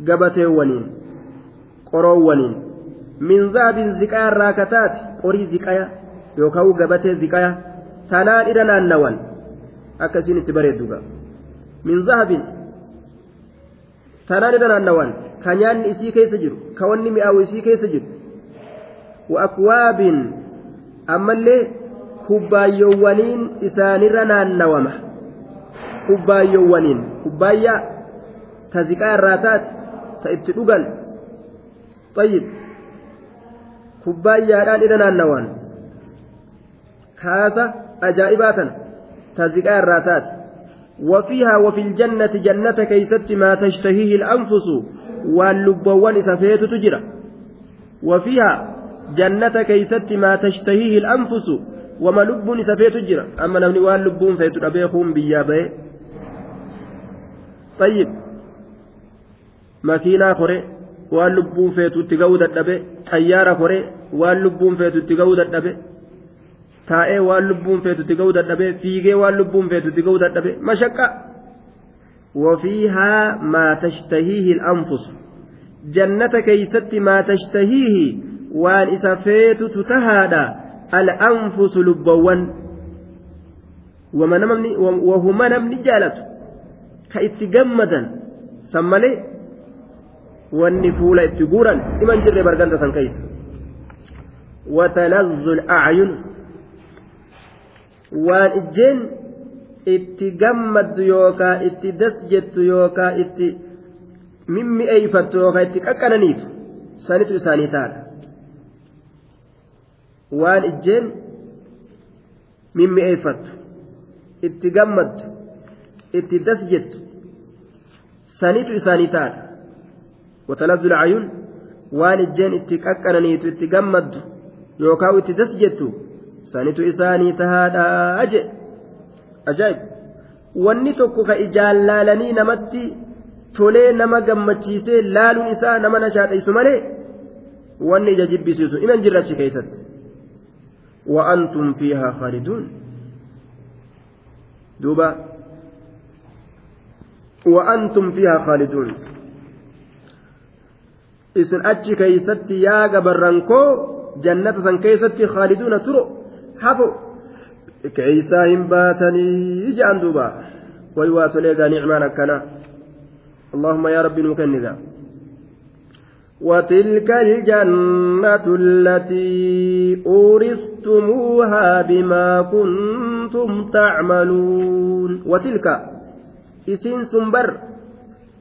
gabateewwaniin qoroowwaniin min zaabin ziqaa irraa kataati qorii ziqaya yookaan gabatee ziqaya tanaan irra naannawan akkasiin itti bareedduga min zahabin tanaan irra naannawan ka nyaanni isii keessa jiru ka wanni mi'aawu isii keessa jiru wa akwaabin ammallee kubbaayyoowwaniin isaanirra naannawama kubbaayyoowwaniin kubbaayyaa ta ziqaa irraa taate ta itti dhugan xayyib kubbaayyaadhaan irra naannawan kaasa ajaa'ibaa tana ta ziqaa irraa taate وفيها وفي الجنة جنة كيست ما تشتهيه الأنفس واللبوان سفيت تجرى وفيها جنة كيست ما تشتهيه الأنفس wama lubbuun isa feetu jira amma namni waan lubbuun feetu dhabee kun biyyaa bahe tayyib makiinaa kore waan lubbuun feetutti ga'uu dadhabe xayyaara kore waan lubbuun feetutti ga'uu dadhabe taa'ee waan lubbuun feetutti ga'uu dadhabe fiigee waan lubbuun feetutti ga'uu dadhabe mashaqqa وفيها ما تشتهيه الأنفس جنة كيست ما تشتهيه وان إسا فيتت تهادا al'aanfusu lubbawwan wahuma namni jaalatu ka itti gammadan san malee wanni fuula itti guuran dhima jiree barganta san keessa watanazzu acyun waan ijjeen itti gammaddu yookaa itti das jettu yookaa itti mimmi'eeyfattu yookaa itti qaqqananiif sanitu isaanii taadha waan ijjeen mimmi'eeffattu itti gammaddu itti das jettu sanitu isaanii taa'adha watanazzul ayun waan ijjeen itti qaqqananiitu itti gammaddu yookaan itti das jettu sanitu isaanii tahaadhaa jee ajaa'ib wanni tokko ka ijaan laalanii namatti tolee nama gammachiisee laaluun isaa nama nashaadheessu malee wanni ija jibbisiisu iman jirrachi keessatti. وأنتم فيها خالدون دوبا وأنتم فيها خالدون isin achi keeysatti yaa gabarran koo jannata san keessatti khaaliduuna turo hafo keeysaa hin baatanii je'an duuba way waasolee gaa nicmaan akkana allaahumma yaa rabbi nuu kennida وتلك الجنة التي أورثتموها بما كنتم تعملون وتلك إسين سنبر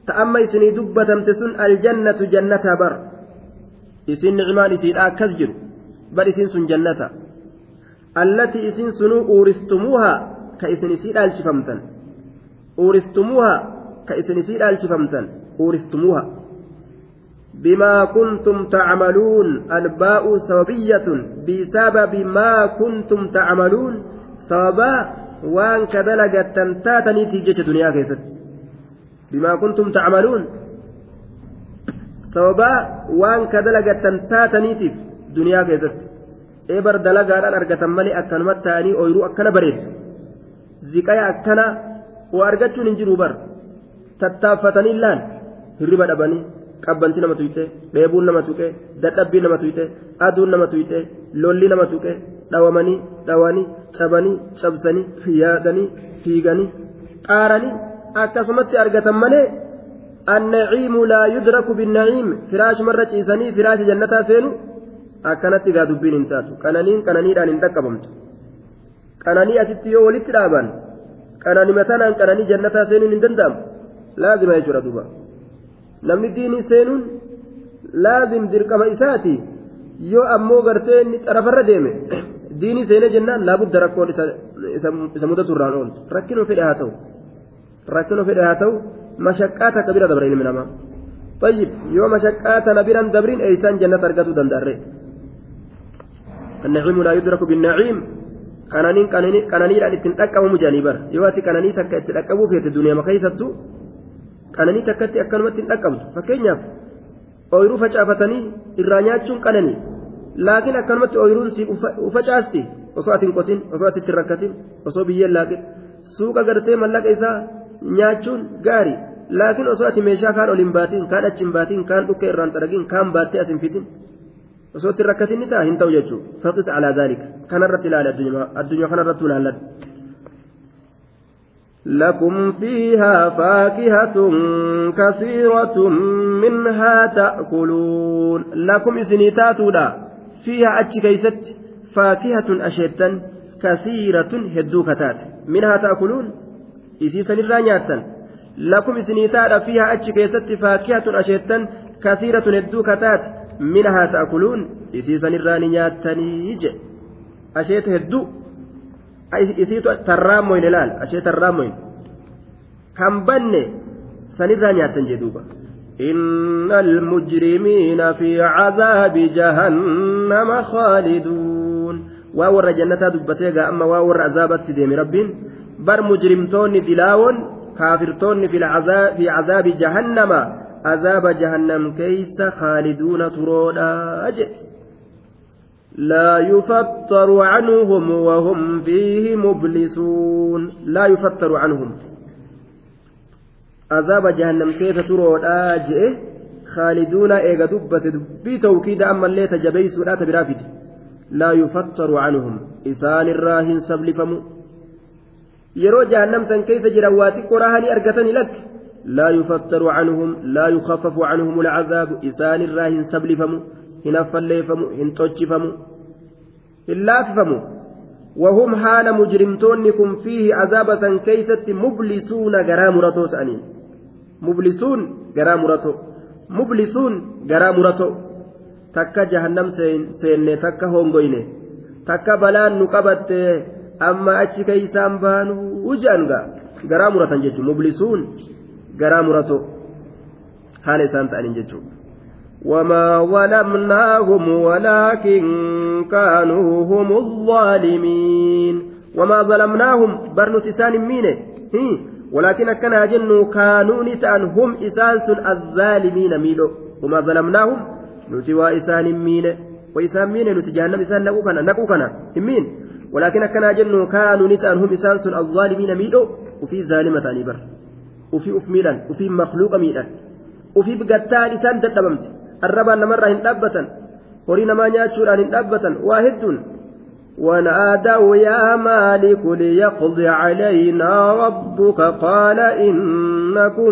تأما إسني دبة تسن الجنة جنة بر إسين نعمان إسين آكس بل إسين سن جنة التي إسين سنو أورثتموها كإسن إسين ألشفمتن أورثتموها كإسن إسين ألشفمتن أورثتموها bimaa kun tumtaamaluun albaa'uu sababiyya sun biisaba bimaa kun tumtaamaluun sababaa waan ka dalaga tantaataniitii jecha duniyaa keessatti bimaa kun tumtaamaluun. sababaa waan ka dalaga tantaataniitiif duniyaa keessatti eebar dalagaadhaan argatan malee akkanuma ta'anii ooyiruu akkana bareeda ziqayya akkanaa u argachuun hin jiruubar tattaafatanii laan hirriba dhabanii. qabbanti nama tuyte beebuun nama tuqe dadhabbii nama tuyte aduun nama tuyte lolli nama tuqe dhawamanii dhawanii cabanii cabsanii yaadanii fiiganii qaaranii akkasumatti argatan malee annaciimu laa yudraku binnaciim firaachumarra ciisanii firaacha jannataa seenu akkanatti gaa dubbiin hin taatu qananiin qananiidhaan hin dhaqqabamtu qananii asitti yoo walitti dhaabaan qananimatanaan qananii jannataa seenuun hin danda'amu laazima jechuudha duuba namni diinii seenuun laazim dirqama isaati yoo ammoo gartee inni xarafarra deeme diinii seenee jennaan laabudda rakkoon isa mudatu irraan ooltu rakkino fedhe haa ta'u rakkino fedhe haa ta'u mashaqqaa takka bira dabra ilmi namaa طيب يوم مشقة تنا بران دبرين إيسان جنة أرقته دندرة النعيم لا يدرك بالنعيم كانانين كانانين كانانين أن تنتقم مجانبر يواتي كانانين تكتلقبوا في الدنيا ما كيستو qananii takkatti akkanumatti hin dhaqqabdu fakkeenyaaf ooyiruu facaafatanii irraa nyaachuun qananii laakiin akkanumatti ooyiruun si ufacaasti osoo ati hin qotin osoo ati itti rakkatin osoo biyyeen laaqin suuqa gartee mallaqa isaa nyaachuun gaarii laakiin osoo ati meeshaa kaan ol hin baatin kaan achi hin baatin kaan dhukkee irraan xaragin kaan baattee as hin fitin osoo itti rakkatin ni ta'a hin ta'u jechuudha faqis alaa zaalika kanarratti ilaali addunyaa kanarratti ulaalladhu. lakum isinii taatuudha fi haa achi keessatti faakihaa tun asheettan hedduu kataate mina haa ta'a kuluun isiisan irraa nyaatan. Lakum isinii taatuudha fi haa achi keesatti faakihaa tun asheettan kasiira hedduu kataate mina haa ta'a kuluun isiisan irraa nyaatan. isiitu tarraa moyne ashee tarraa kan banne sanirraa nyaattan jee إن المجرمين في عذاب جهنم خالدون واور جنة دبتيغا أما واور عذابت ديم ربين بر مجرمتون دلاون كافرتون في العذاب في عذاب جهنم عذاب جهنم كيس خالدون ترودا أجئ لا يفتر عنهم وهم فيه مبلسون لا يفتر عنهم عذاب جهنم كيف ترون إيه؟ خالدون إيغا دبة بتوكيد أما اللي تجبيس ولا تبرافد لا يفتر عنهم إسان الراهن سبلفم يرو جهنم سن كيف جرواتك وراهني أرقتني لك لا يفتر عنهم لا يخفف عنهم العذاب إسان الراهن سبلفم hin falleeffamuu hin tochiifamuu hin lafifamu waahuum haana mujirimtoonni kun fi azaa basan keessatti mubilii suuna garaa muratoo ta'anii. Mubilii garaa murato takka jahannan seennee takka hongeenee takka balaan nu qabatte amma achi kaisaan baanuu wujjaan ga'a. Garaa muratan jechuun mubilii garaa murato haala isaan ta'anii jechuudha. وما ظلمناهم ولكن كانوا هم الظالمين وما ظلمناهم برنس إسان مين ولكن أكنا جن كانوا نتأن هم إسان الظالمين ميلو وما ظلمناهم نتوى إسان مين وإسان مين نتجهنم إسان نقوكنا نقوكنا مين ولكن أكنا جن كانوا نتأن هم إسان الظالمين ميلو وفي ظالمة أني بر وفي أف ميلان وفي مخلوق ميلان وفي بقتال إسان تتبمت arrabaan namarraa hin dhaabbatan horii namaa nyaachuudhaan hin dhaabbatan waa hedduun ونادوا يا مالك ليقض علينا ربك قال إنكم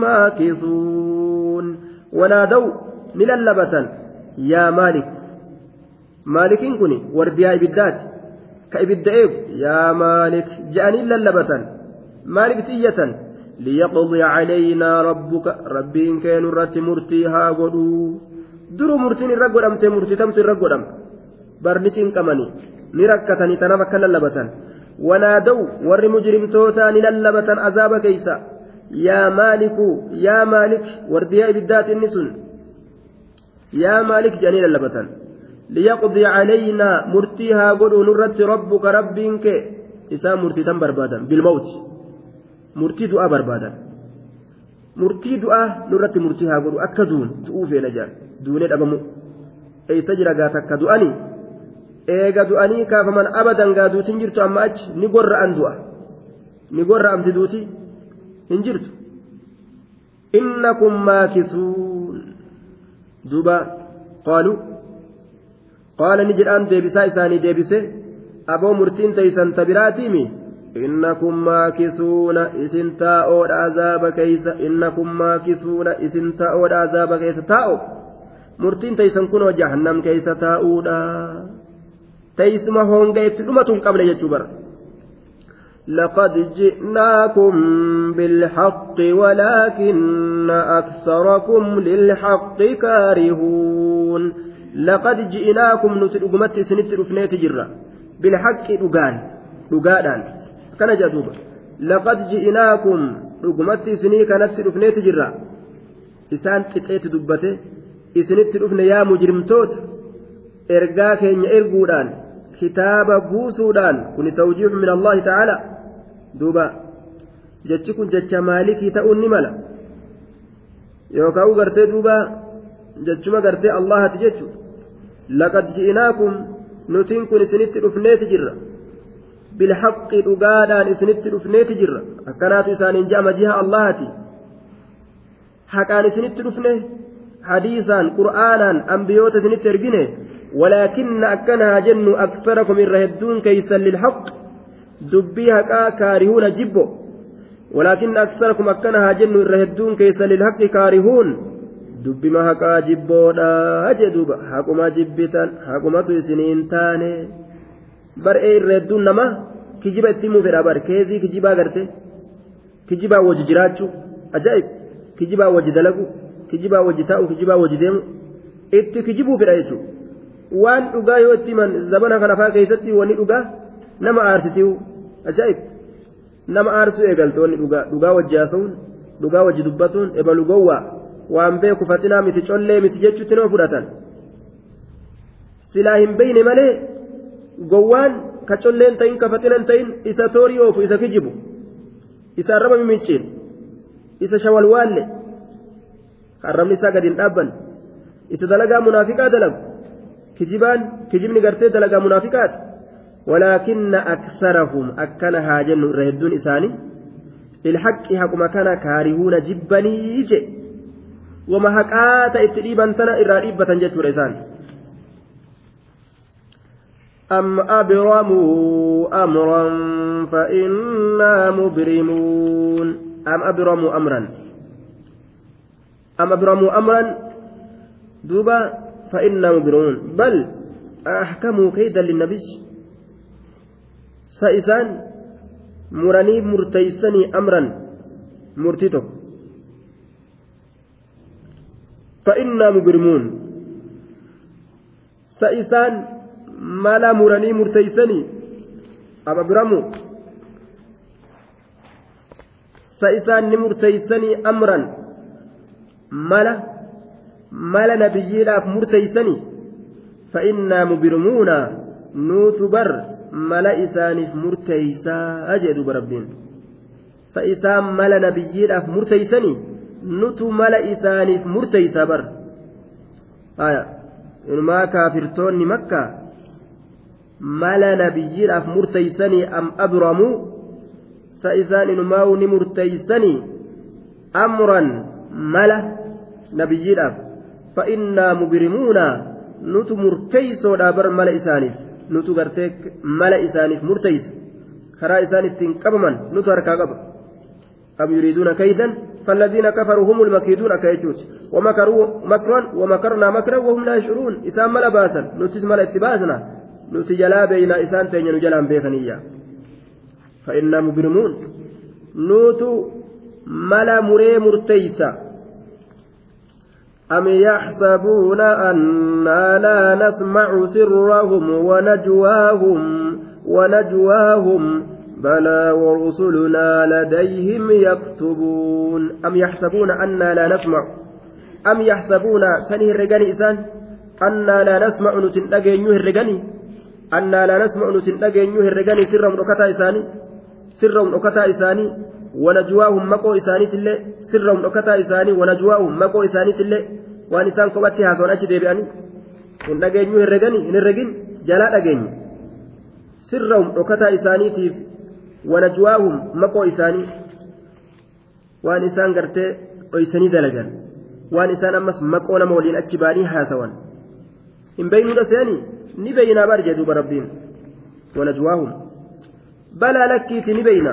ماكثون ونادوا نللبة يا مالك مالك كني ورديا إبدات كإبدائك يا مالك جاني للبة مالك سية ليقضي علينا ربك ربين كان رت مرتي ها غدو درو مرتين رغدم تي مرتي تمت رغدم برنسين كمني نركتني تنا بكن لبتن ونادوا ور مجرم توتا للبتن عذاب كيسا يا مالك يا مالك ورديا بالذات النسون يا مالك جنين للبتن ليقضي علينا مرتيها غدو نرت ربك ربك إسام مرتي تم بربادا بالموت murtii du'aa barbaadan murtii du'aa nurratti murtii haa godhu akka duun du'uu feena jaa duunee dhabamu eessa jira gaa takka du'anii eega du'anii kaafaman abadan gaa duutiin jirtu amma achi ni gorra'an du'a ni gorra'amti duuti hin jirtu innakum maakisuun duuba qaaluu qaala ni jedhaan deebisaa isaanii deebise aboo murtiin taysan tabiraatiimi إنكم ماكثون إسن تاؤ العذاب كيس إنكم ماكثون إسن تاؤ العذاب كيس تاؤ مرتين تيسن كنوا جهنم كيس تاؤنا تيسما هون قيت أمة قبل يجبر لقد جئناكم بالحق ولكن أكثركم للحق كارهون لقد جئناكم نسل أمة سنت رفنيت جرة بالحق رقان رقادان kana jedhuuba ji'inaa kun dhugumatti isinii kanatti dhufneeti jirra isaan qixeetti dubbate isinitti dhufne yaa mujrimtoota ergaa keenya erguudhaan kitaaba buusuudhaan kun tawjiihu min allahi ta'ala duuba jechi kun jecha maalikii ta'uun ni mala yookaan gartee duuba jechuma gartee allahati jechuudha laqad kun nutiin kun isinitti dhufneeti jirra بالحق دغادان اسنت دفنيت جرا اكنات اسانين جاء مجيها اللهتي حقان اسنت دفنه حديثا قرانا انبيوت اسنت ارجنه ولكن اكنها جن اكثركم الرهدون كيسا للحق دبيها كا كارهون جبو ولكن اكثركم اكنها جن الرهدون كيسا للحق كارهون dubbima haqaa jibboodha jedhuba haquma jibbitan haqumatu isiniin taane bar'ee irreedduun nama kijiba ittiin muufedha bar keezii kijibaa garte kijibaa waji jiraachuu ajaa'ib kijibaa waji dalagu kijibaa waji taa'u kijibaa waji deemu itti kijibuu fedha jechuudha waan dhugaa yoo itti himan zabana kana faa keessatti wanni dhugaa nama aarsitiu ajaa'ib nama aarsuu eegalte wanni dhugaa dhugaa wajji haasa'uun dhugaa wajji dubbatuun ebalu gowwaa waan beeku faxinaa miti collee miti jechuutti nama fudhatan silaa hin beeyne malee. gowwaan ka collee hin ta'in ka faxina hin ta'in isa toorii oofu isa kijibu isa arraba mimicciin isa shawalwaalle arrabni isaa gadi hin dhaabban isa dalagaa munaafiqaa dalagu kijibaan kijibni gartee dalagaa munaafiqaati walaakinna aksarahum akkana haa jennu irra hedduun isaanii lilhaqqi haquma kana kaarihuuna jibbanii je wama haqaata itti dhiiban tana irraa dhiibbatan jechuudha isaanii أم أبرموا أمرا فإنا مبرمون أم أبرموا أمرا أم أبرموا أمرا دوبا فإنا مبرمون بل أحكموا كيدا للنبي سائسان مرني مرتيسني أمرا مرتتك فإنا مبرمون سائسان mala muranii murteeysanii ababiramu sa isaan ni murteeysanii amran mala mala nabiyyiidhaaf murteeysanii fa'innaa mubirmuuna nuutu bar mala isaaniif murteeysaa jee duba rabbiin sa isaan mala nabiyyiidhaaf murteeysanii nutu mala isaaniif murteeysaa bar inumaa kaafirtoonni makkaa mala nabiyyiidhaaf murteeysanii am abramuu sa isaan inumaa'u ni murteeysanii amran mala nabiyyiidhaaf fa innaa mubirimuuna nutu murteeysoodhaa bar mala isaaniif nutu gartee mala isaaniif murteeysa karaa isaan ittiin qabaman nutu harkaa qaba am yuriiduuna kaydan فالذين كفروا هم المكيدون أكيدوت ومكروا مكرا ومكرنا مكرا وهم لا يشعرون إسام ملا باسا نسيس ملا اتباسنا nuti jalaa beeynaa isaan teenye nu jalaan beekaniyya fa'innaa mubirmuun nuutu mala muree murteeysa أم يحسبون أنا لا نسمع سرهم ونجواهم ونجواهم بلى ورسلنا لديهم يكتبون أم يحسبون أنا لا نسمع أم يحسبون سنه الرجال إسان أنا لا نسمع نتنقى ينهي الرجال annaa laa nasma'u nutin dhageenyu herreganii sirra mudhokataa isaanii sirra mudhokataa isaanii wanajwaahum maqoo isaaniitillee sirra mudhokataa isaanii wanajwaahum maqoo isaaniitillee waan isaan kophatti haasawan achi deebi'anii hin dhageenyu herreganii hin herregin jalaa dhageenyu sirra mudhokataa isaaniitiif wanajwaahum maqoo isaanii waan isaan gartee dhoysanii dalagan waan isaan ammas maqoo nama waliin achi baanii haasawan hin beeynuudha seeni ni beeynaa baar jee duuba rabbiin wanajwaahum balaa lakkiiti ni beeyna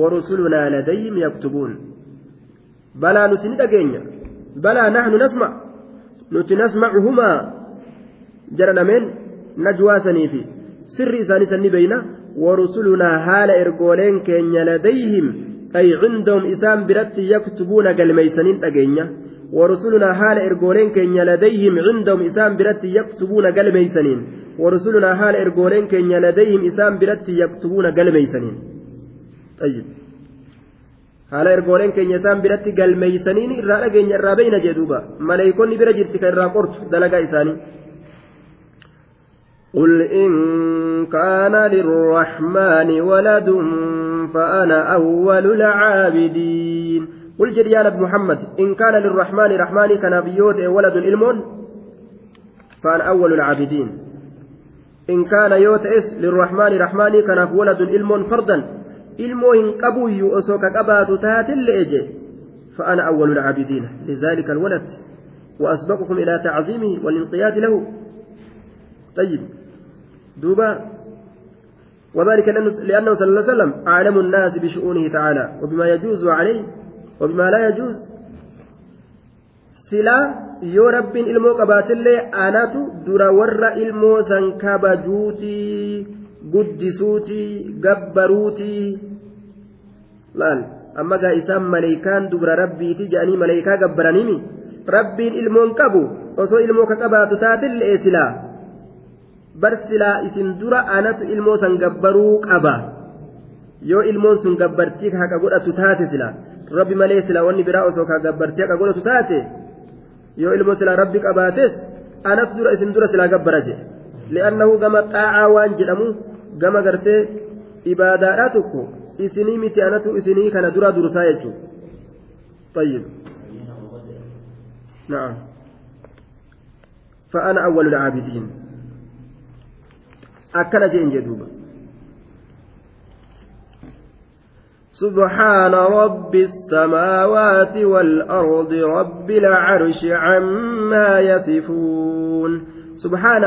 warusulunaa ladayhim yaktubuun balaa nuti ni dhageenya balaa nahnu nasma nuti nasmacuhumaa jara dhameen najwaasaniifi sirri isaanii san ni beeyna warusulunaa haala ergooleen keenya ladayhim ay cindahum isaan biratti yaktubuuna galmeeysaniin dhageenya haala ladayhim isaan biratti yaktubuuna warra suuraa haala ergooreenkeenyaa ladeyiniin ladayhim isaan biratti haala isaan biratti galmeessaninii irra dhageenyaa raabeyna jeeduudha malee konni bira jirti ka irraa qortu dalagaa isaani qul in kaana raaxmani wala duunfaa ana awwaal ula caabidiin. قل جد يا نبي محمد إن كان للرحمن رحمن كان بيوت إيه ولد إلمون فأنا أول العابدين إن كان يوت إس للرحمن رحمن كان ولد إلمون فردا إلمو إن قبوي يؤسوك قبات تات لأجي فأنا أول العابدين لذلك الولد وأسبقكم إلى تعظيمه والانقياد له طيب دوبا وذلك لأنه صلى الله عليه وسلم أعلم الناس بشؤونه تعالى وبما يجوز عليه وبما لا يجوز silaa yoo rabbiin ilmoo qabaatillee anatu dura warra ilmoo san kabajuutii guddisuutii gabbaruutii laal amma gaa isaan maleekaan dubra rabbiiti jedhanii maleekaa gabbaraniimi rabbiin ilmoon qabu osoo ilmoo ka qabaatu taatillee silaa bar silaa isin dura anatu ilmoo san gabbaruu qaba. yoo ilmoon sun gabbartii ka haqa godhatu taate sila rabbi malee sila wanni biraa osoo ka gabbartii haqa godhatu taate yoo ilmoo sila rabbi qabaates anas dura isin dura silaa gabbara jedhe li'annahu gama xaa'aa waan jedhamu gama gartee ibaadaadhaa tokko isinii miti anatu isinii kana dura dursaa jechuudha tayyib na'am fa'aana سبحان رب السماوات والأرض رب العرش عما يصفون سبحان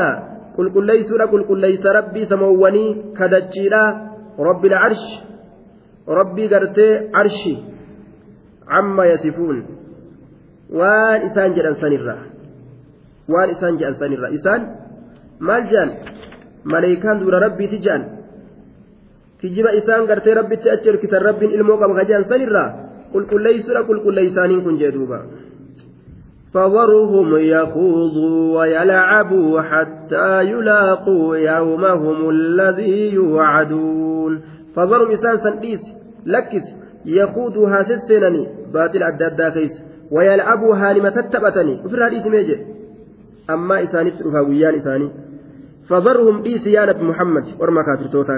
قل قل ليس قل قل ليس ربي سموني كدجيلا رب العرش ربي قرتي عرشي عما يصفون وان إسان جل سنرة وان إسان جل سنرة إسان مال جان ملائكان دون ربي تجان kijiba isaan gartee rabbitti achi erkisan rabbiin ilmoo qaba kajean sanirraa qulqulleeysuudha qulqulleeysaaniin kun jee duuba يخوضوا ويلعبوا حتى يلاقوا يومهم الذي يوعدون فذرهم إسان سنديس لكس يخوضوا هاسسنني باتل أدادا كيس ويلعبوا هانمة تتبتني وفي الحديث ميجي أما إساني تروها ويان إساني فذرهم إيس يا نبي محمد ورما كافر توتا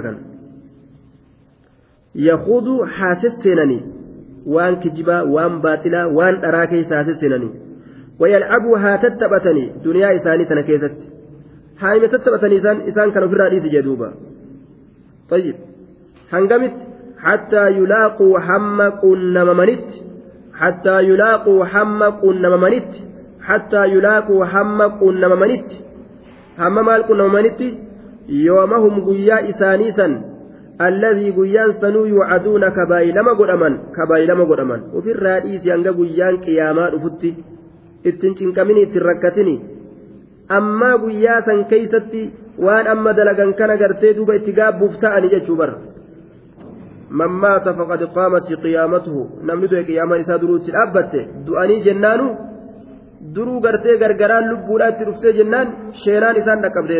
yaquudu haasas seenanii waan kijibaa waan baaxilaa waan dharaa keessa haasas seenanii wayalcabuu haa tattaphatanii duniyaa isaanii tana keessatti haa hime tattaphatanii isaan isaan kan ofirraa dhiisi jee duuba طيب هنجمت حتى يلاقوا هم قنم منت حتى يلاقوا هم قنم منت حتى يلاقوا هم قنم منت هم مال قنم منت يومهم قيا إسانيسا alladhii guyyaan sanuu yuucaduuna kabaayilama godhaman kabaayilama godhaman ofirraa dhiisi hanga guyyaan qiyaamaa dhufutti ittiin cinqamini ittiin rakkatini ammaa guyyaa san keeysatti waan amma dalagan kana gartee duuba itti gaabbuuf ta'ani jechuu mammaa man maata faqad qaamati qiyaamatuhu namni du'e qiyaamaan isaa duruu duruutti dhaabbatte du'anii jennaanu duruu gartee gargaraan lubbuudhaa itti dhuftee jennaan sheenaan isaan dhaqqabde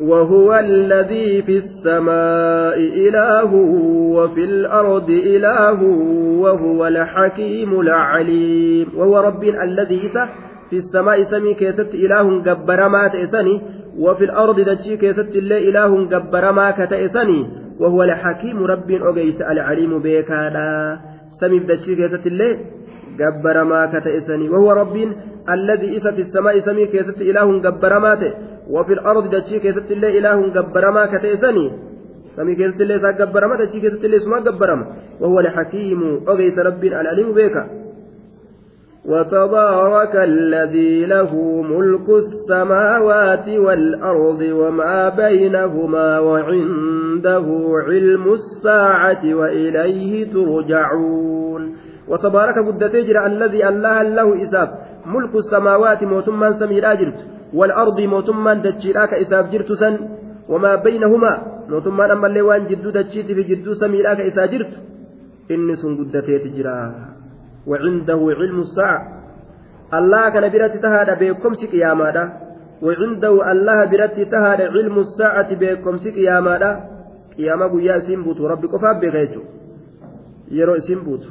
وهو الذي في السماء إله وفي الأرض إله وهو الحكيم العليم وهو رب الذي في السماء سمي كيست إله ما تئسني وفي الأرض دجي كيست الله إله ما كتئسني وهو الحكيم رب أجيس العليم بيكادا سمي دجي كيست الله ما كتئسني وهو رب الذي إسى في السماء سمي كيست إله ما تئسني وفي الأرض دجي كيست الله إله جبرما كتئسني سمي كيست الله إذا جبرما دجي كيست الله اسمه جبرما وهو الحكيم أغيث رب العليم بك وتبارك الذي له ملك السماوات والأرض وما بينهما وعنده علم الساعة وإليه ترجعون وتبارك قد تجرى الذي الله له إساب ملك السماوات موتما سمي الأجرت والأرض موتما دجيراك اذا جرت وما بينهما موتما أما اللي وان جدو دجيت في جدو سميراك إساب جرت إني سن قدتي تجرا وعنده علم الساعة الله كان برتي تهادى بكم سك يا مادا وعنده الله برتي تهادى علم الساعة بكم سك يا مادا قيامة قيا سنبوت ربك فاب بغيتو يرو سنبوت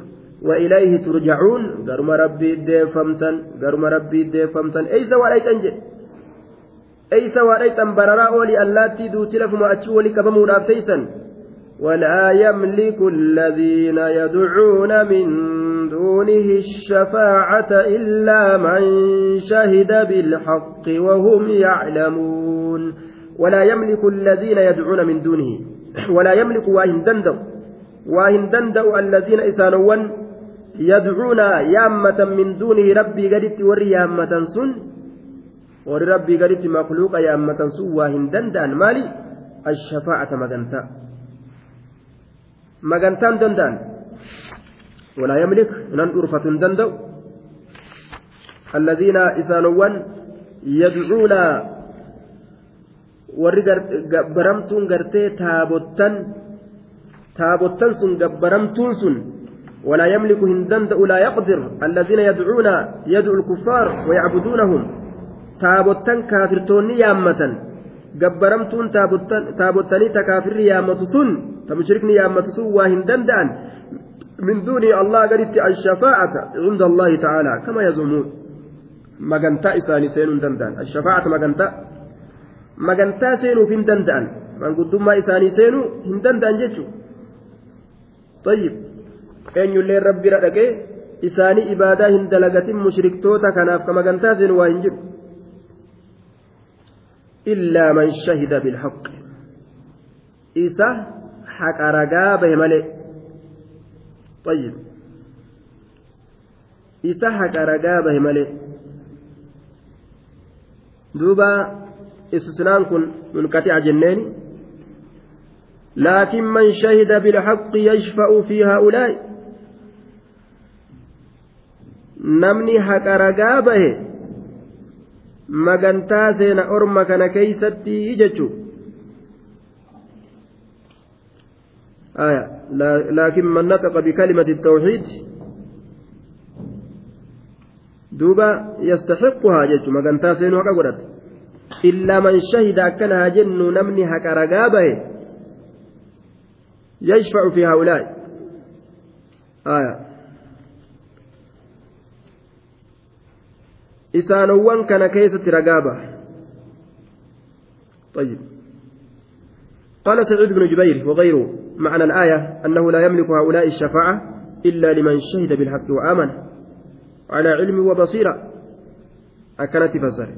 وإليه ترجعون قرم ربي ديفمتن قرم ربي ديفمتن أي سوى أي تنجد أيس waa dhayxan bararaa ooli allaattii duuti lafuma achi wali ولا يملك الذين يدعون من دونه الشفاعة إلا من شهد بالحق وهم يعلمون ولا يملك الذين يدعون من دونه ولا يملك واهن دندو واهن دندو الذين إسانوا يدعون يامة من دونه ربي قدت وري يامة سن warri rabbii gaditti makluuqa yaammatan sun waa hin danda'an maali ashafaacata magantaa magantaan danda'an walaa yamlik nan dhuurfatu hin danda'u alladiina isaanowwan yadcuuna warri gabbaramtuun gartee taabottan taabottan sun gabbaramtuun sun ولا يملك هندن ولا يقدر الذين يدعون يدعو الكفار ويعبدونهم taabottan kaafirtoonni yaammatan gabbaramtuun taabottanii ta kaafirri yaammatu sun ta mushrikni yaammatu sun waa hin danda'an min duuni allah gaditti ashafaa'ata cinda allahi ta'aala kama yazumuun magantaa isaanii seenuu hin danda'an ashafaa'ata magantaa magantaa seenuuf hin danda'an manguddummaa isaanii seenuu hin danda'an jechuudha. طيب eenyullee rabbi dhaqee isaanii ibaadaa hin dalagatin mushriktoota kanaaf ka magantaa seenu waa hin jiru illaa man shahida bilhaqi isa haqa ragaa bahe malee ayyib isa haqa ragaa bahe malee duuba istisnaan kun munqaxi'a jenneeni laakin man shahida bilhaqi yashfa'u fi haa'ulaa'i namni haqa ragaa bahe magantaa seena orma kana keeysatti jechu آية لكن من نطق بكلمة التوحيد دوبا يستحقها جت مغنتا سين وكغدت إلا من شهد أكنها جن نمني هكرغابه يشفع في هؤلاء آية isaanowwan kana keessatti ragaa ba'a قال سعيد بن جبير وغيره معنى الآية أنه لا يملك هؤلاء الشفاعة إلا لمن شهد بالحق وآمن على علم وبصيرة أكلت فزر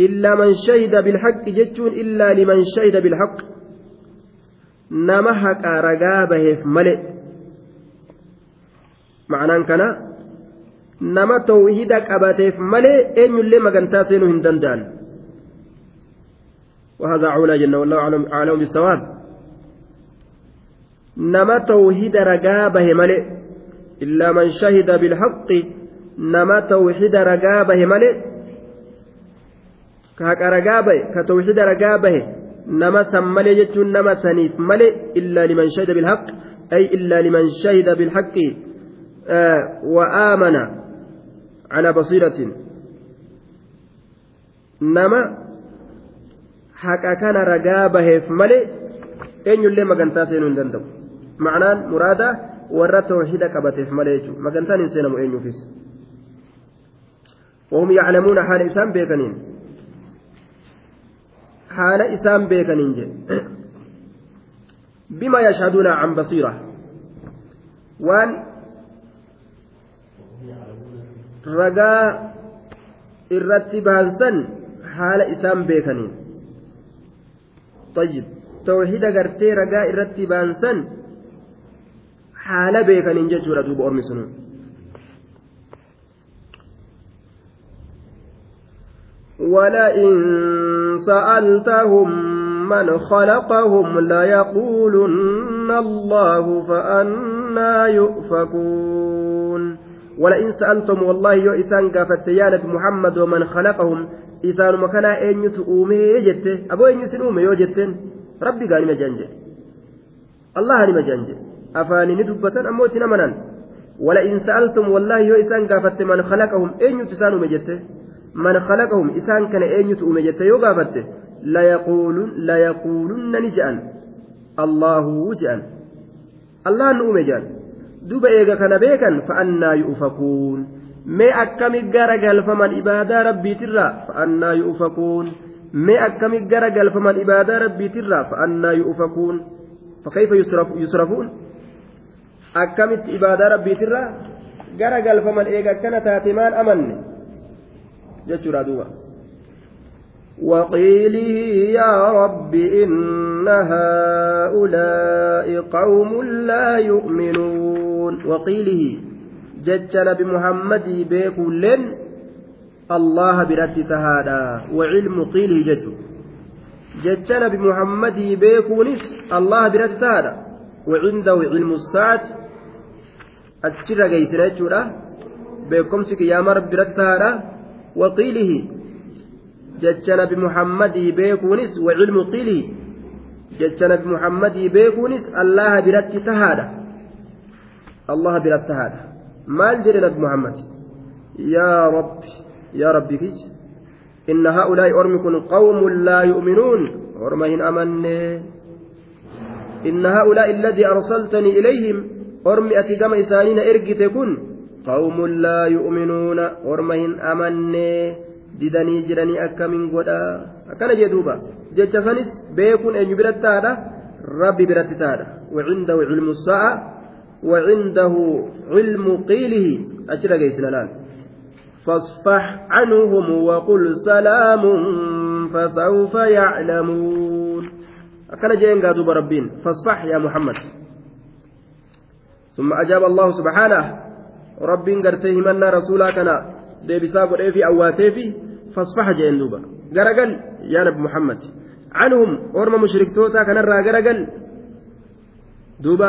إلا من شهد بالحق جتون إلا لمن شهد بالحق نمحك رقابه ملئ معنى كان nama tawhida qabateef malee eenyullee magantaa seenuu hin danda'an وهذا عولى جنة والله أعلم أعلم بالصواب نما توحيد رقابه ملئ إلا من شهد بالحق نما توحيد رقابه ملئ كهك رقابه كتوحيد رقابه نما سملي جتون نما نيف ملئ إلا لمن شهد بالحق أي إلا لمن شهد بالحق آه وآمن على بصيرة نما حقا كان رقابه في ملي أين يلي مقنتا سينون دندو معنى مرادة ورى توحيد قبته في ملي مقنتا نسينم أين يفيس وهم يعلمون حال إسام بيكنين حال إسام بيكنين بما يشهدون عن بصيرة وأن ragaa irratti baansan haala isaan beekaniin tayyib tawxiida gartee ragaa irratti baansan haala beekaniin jechuudha duuba ormi sunuu ولئن سألتهم من خلقهم ليقولن الله فأنا يؤفكون ولئن سألتم والله يو إسان قافت يا نبي محمد ومن خلقهم إسان مكان أين يتؤومي جت أبو أين يسنومي يو جتين ربي قال مجانج الله لما جانج أفاني ندبة أموتنا منان ولئن سألتم والله يو إسان قافت من خلقهم أين يتسانومي جت من خلقهم إسان كان أين يتؤومي جت يو قافت ليقولن ليقولن نجأن الله وجأن الله نؤمي جان duba eega kana beekan fa'annaa yu'ufakuun mee akkamit gara galfaman ibaadaa rabbiitirraa fa'annaa yu'ufakuun mee akkamit gara galfaman ibaadaa rabbiitirraa fa'annaa yu'ufakuun fakkaifa yusrafuun akkamitti ibaadaa rabbiitirraa gara galfaman eega akkana taate maal amanne jechuudha duuba. وقيله يا رب إن هؤلاء قوم لا يؤمنون وقيله ججل بمحمد بكل الله برد تهادا وعلم قيله جد ججل بمحمد بكل الله برد تهادا وعنده علم الساعة أتشرق جيسنا بكم بيكمسك يا مرب برت تهادا وقيله jecha nabi muhammadii beekuunis wa cilmu qilii jecha nabi muhammadii beekuunis allaha biratti tahaadha allaha biratti tahaadha maal jedhe nabi muhammad yaa rabbi yaa rabbi kij إن هؤلاء أرمكم قوم لا يؤمنون أرمهن أمني إن هؤلاء الذي أرسلتني إليهم أرمي أتقام إسانين إرقتكن قوم لا يؤمنون أرمهن أمني didanii jiranii akkamiin godhaa akkana jee duuba jecha sanis beekuun eenyu biratti taa'adha rabbi biratti taa'adha wacindahu cilmu sa'a wacindahu cilmu qiilihi achi dhageessina laal فاصفح عنهم waqul سلام فسوف يعلمون أكن جين قادوا بربين فاصفح يا محمد ثم أجاب الله سبحانه ربين قرتيه من رسولا كان deebisaa godhee fi awwaatee fi fasfaha jeen duuba garagal yaa nabi muhammad canhum orma mushriktootaa kanarraa garagal duuba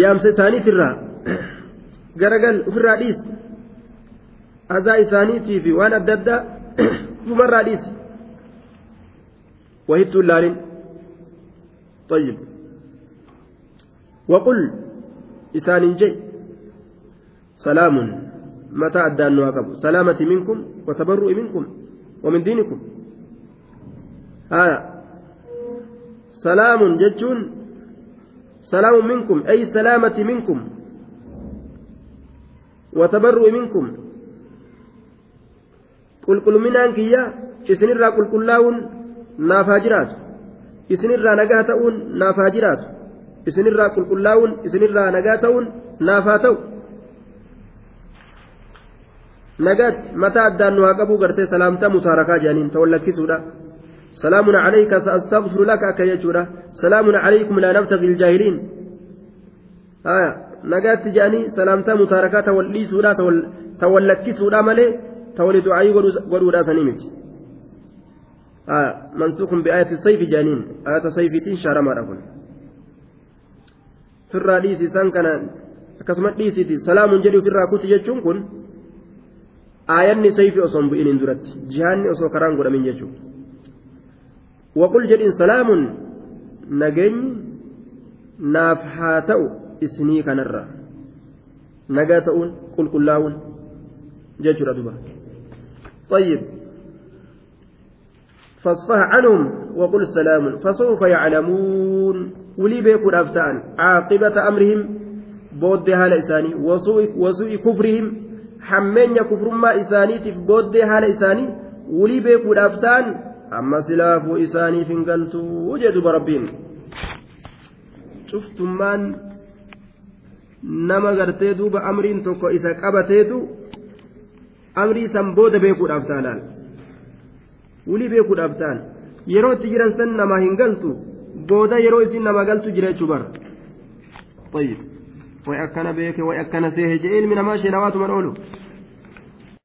yaamsa isaaniitirraa garagal ofirraa dhiis azaa isaaniitii fi waan adda addaa ufumarraa dhiis wahittuu laalin طيب وقل إسان جي سلام mataa addaan nu haa qabu salaamati minkum watabarru'i minkum wamin diinikum haya salaamun jechuun salaamun minkum ay salaamati minkum watabarru'i minkum qulqulminaan kiyya isinirraa qulqullaa'uun naaf haa jiraatu isinirraa nagaa ta'uun naaf haa jiraatu isinirraa qulqullaa'uun isinirraa nagaa ta'uun naaf haa ta'u nagaatti mataa addaan nu haa qabu gartee salaamtaa musaarakaa jedhaniin ta'u lakkisuudha salaamun calayka sa'astaghfiru laka akka jechuudha salaamun calaykum laa nabtaqi iljaahiliin haya nagaatti jedhanii salaamtaa musaarakaa ta wal dhiisuudha ta wal lakkisuudha malee ta wali ducaayii godhuudhaa sanii miti haya mansuukun bi'aayati sayfi jedhaniin ayata sayfiitiin shaaramaadha kun firraa dhiisi isaan kana akkasuma dhiisiiti salaamun jedhi ofirraa kuti jechuun kun aayanni sayfi osoo hin bu'iniin duratti jihaanni osoo karaan godhamin jechuudha waqul jedhin salaamun nageenyi naaf haa ta'u isinii kanarra nagaa ta'uun qulqullaa'uun jechuudha duba طيب فاصفح عنهم وقل سلام فسوف يعلمون ولي بيكون أفتان عاقبة أمرهم بود هالة إساني وسوء كفرهم hammeenya kufrummaa isaaniitiif booddee haala isaanii wulii beekuudhaaf ta'an amma silaafuu isaaniif hin galtu jedhu rabbiin cuftummaan nama gartee duuba amriin tokko isa qabateetu amrii san booda beekuudhaaf ta'an wulii beekuudhaaf ta'an yeroo itti jiran san nama hin galtu booda yeroo isin nama galtu jirechuu bara. way akkana beeke way akkana seehe jee ilmi namaa sheerawaatuma dhoolu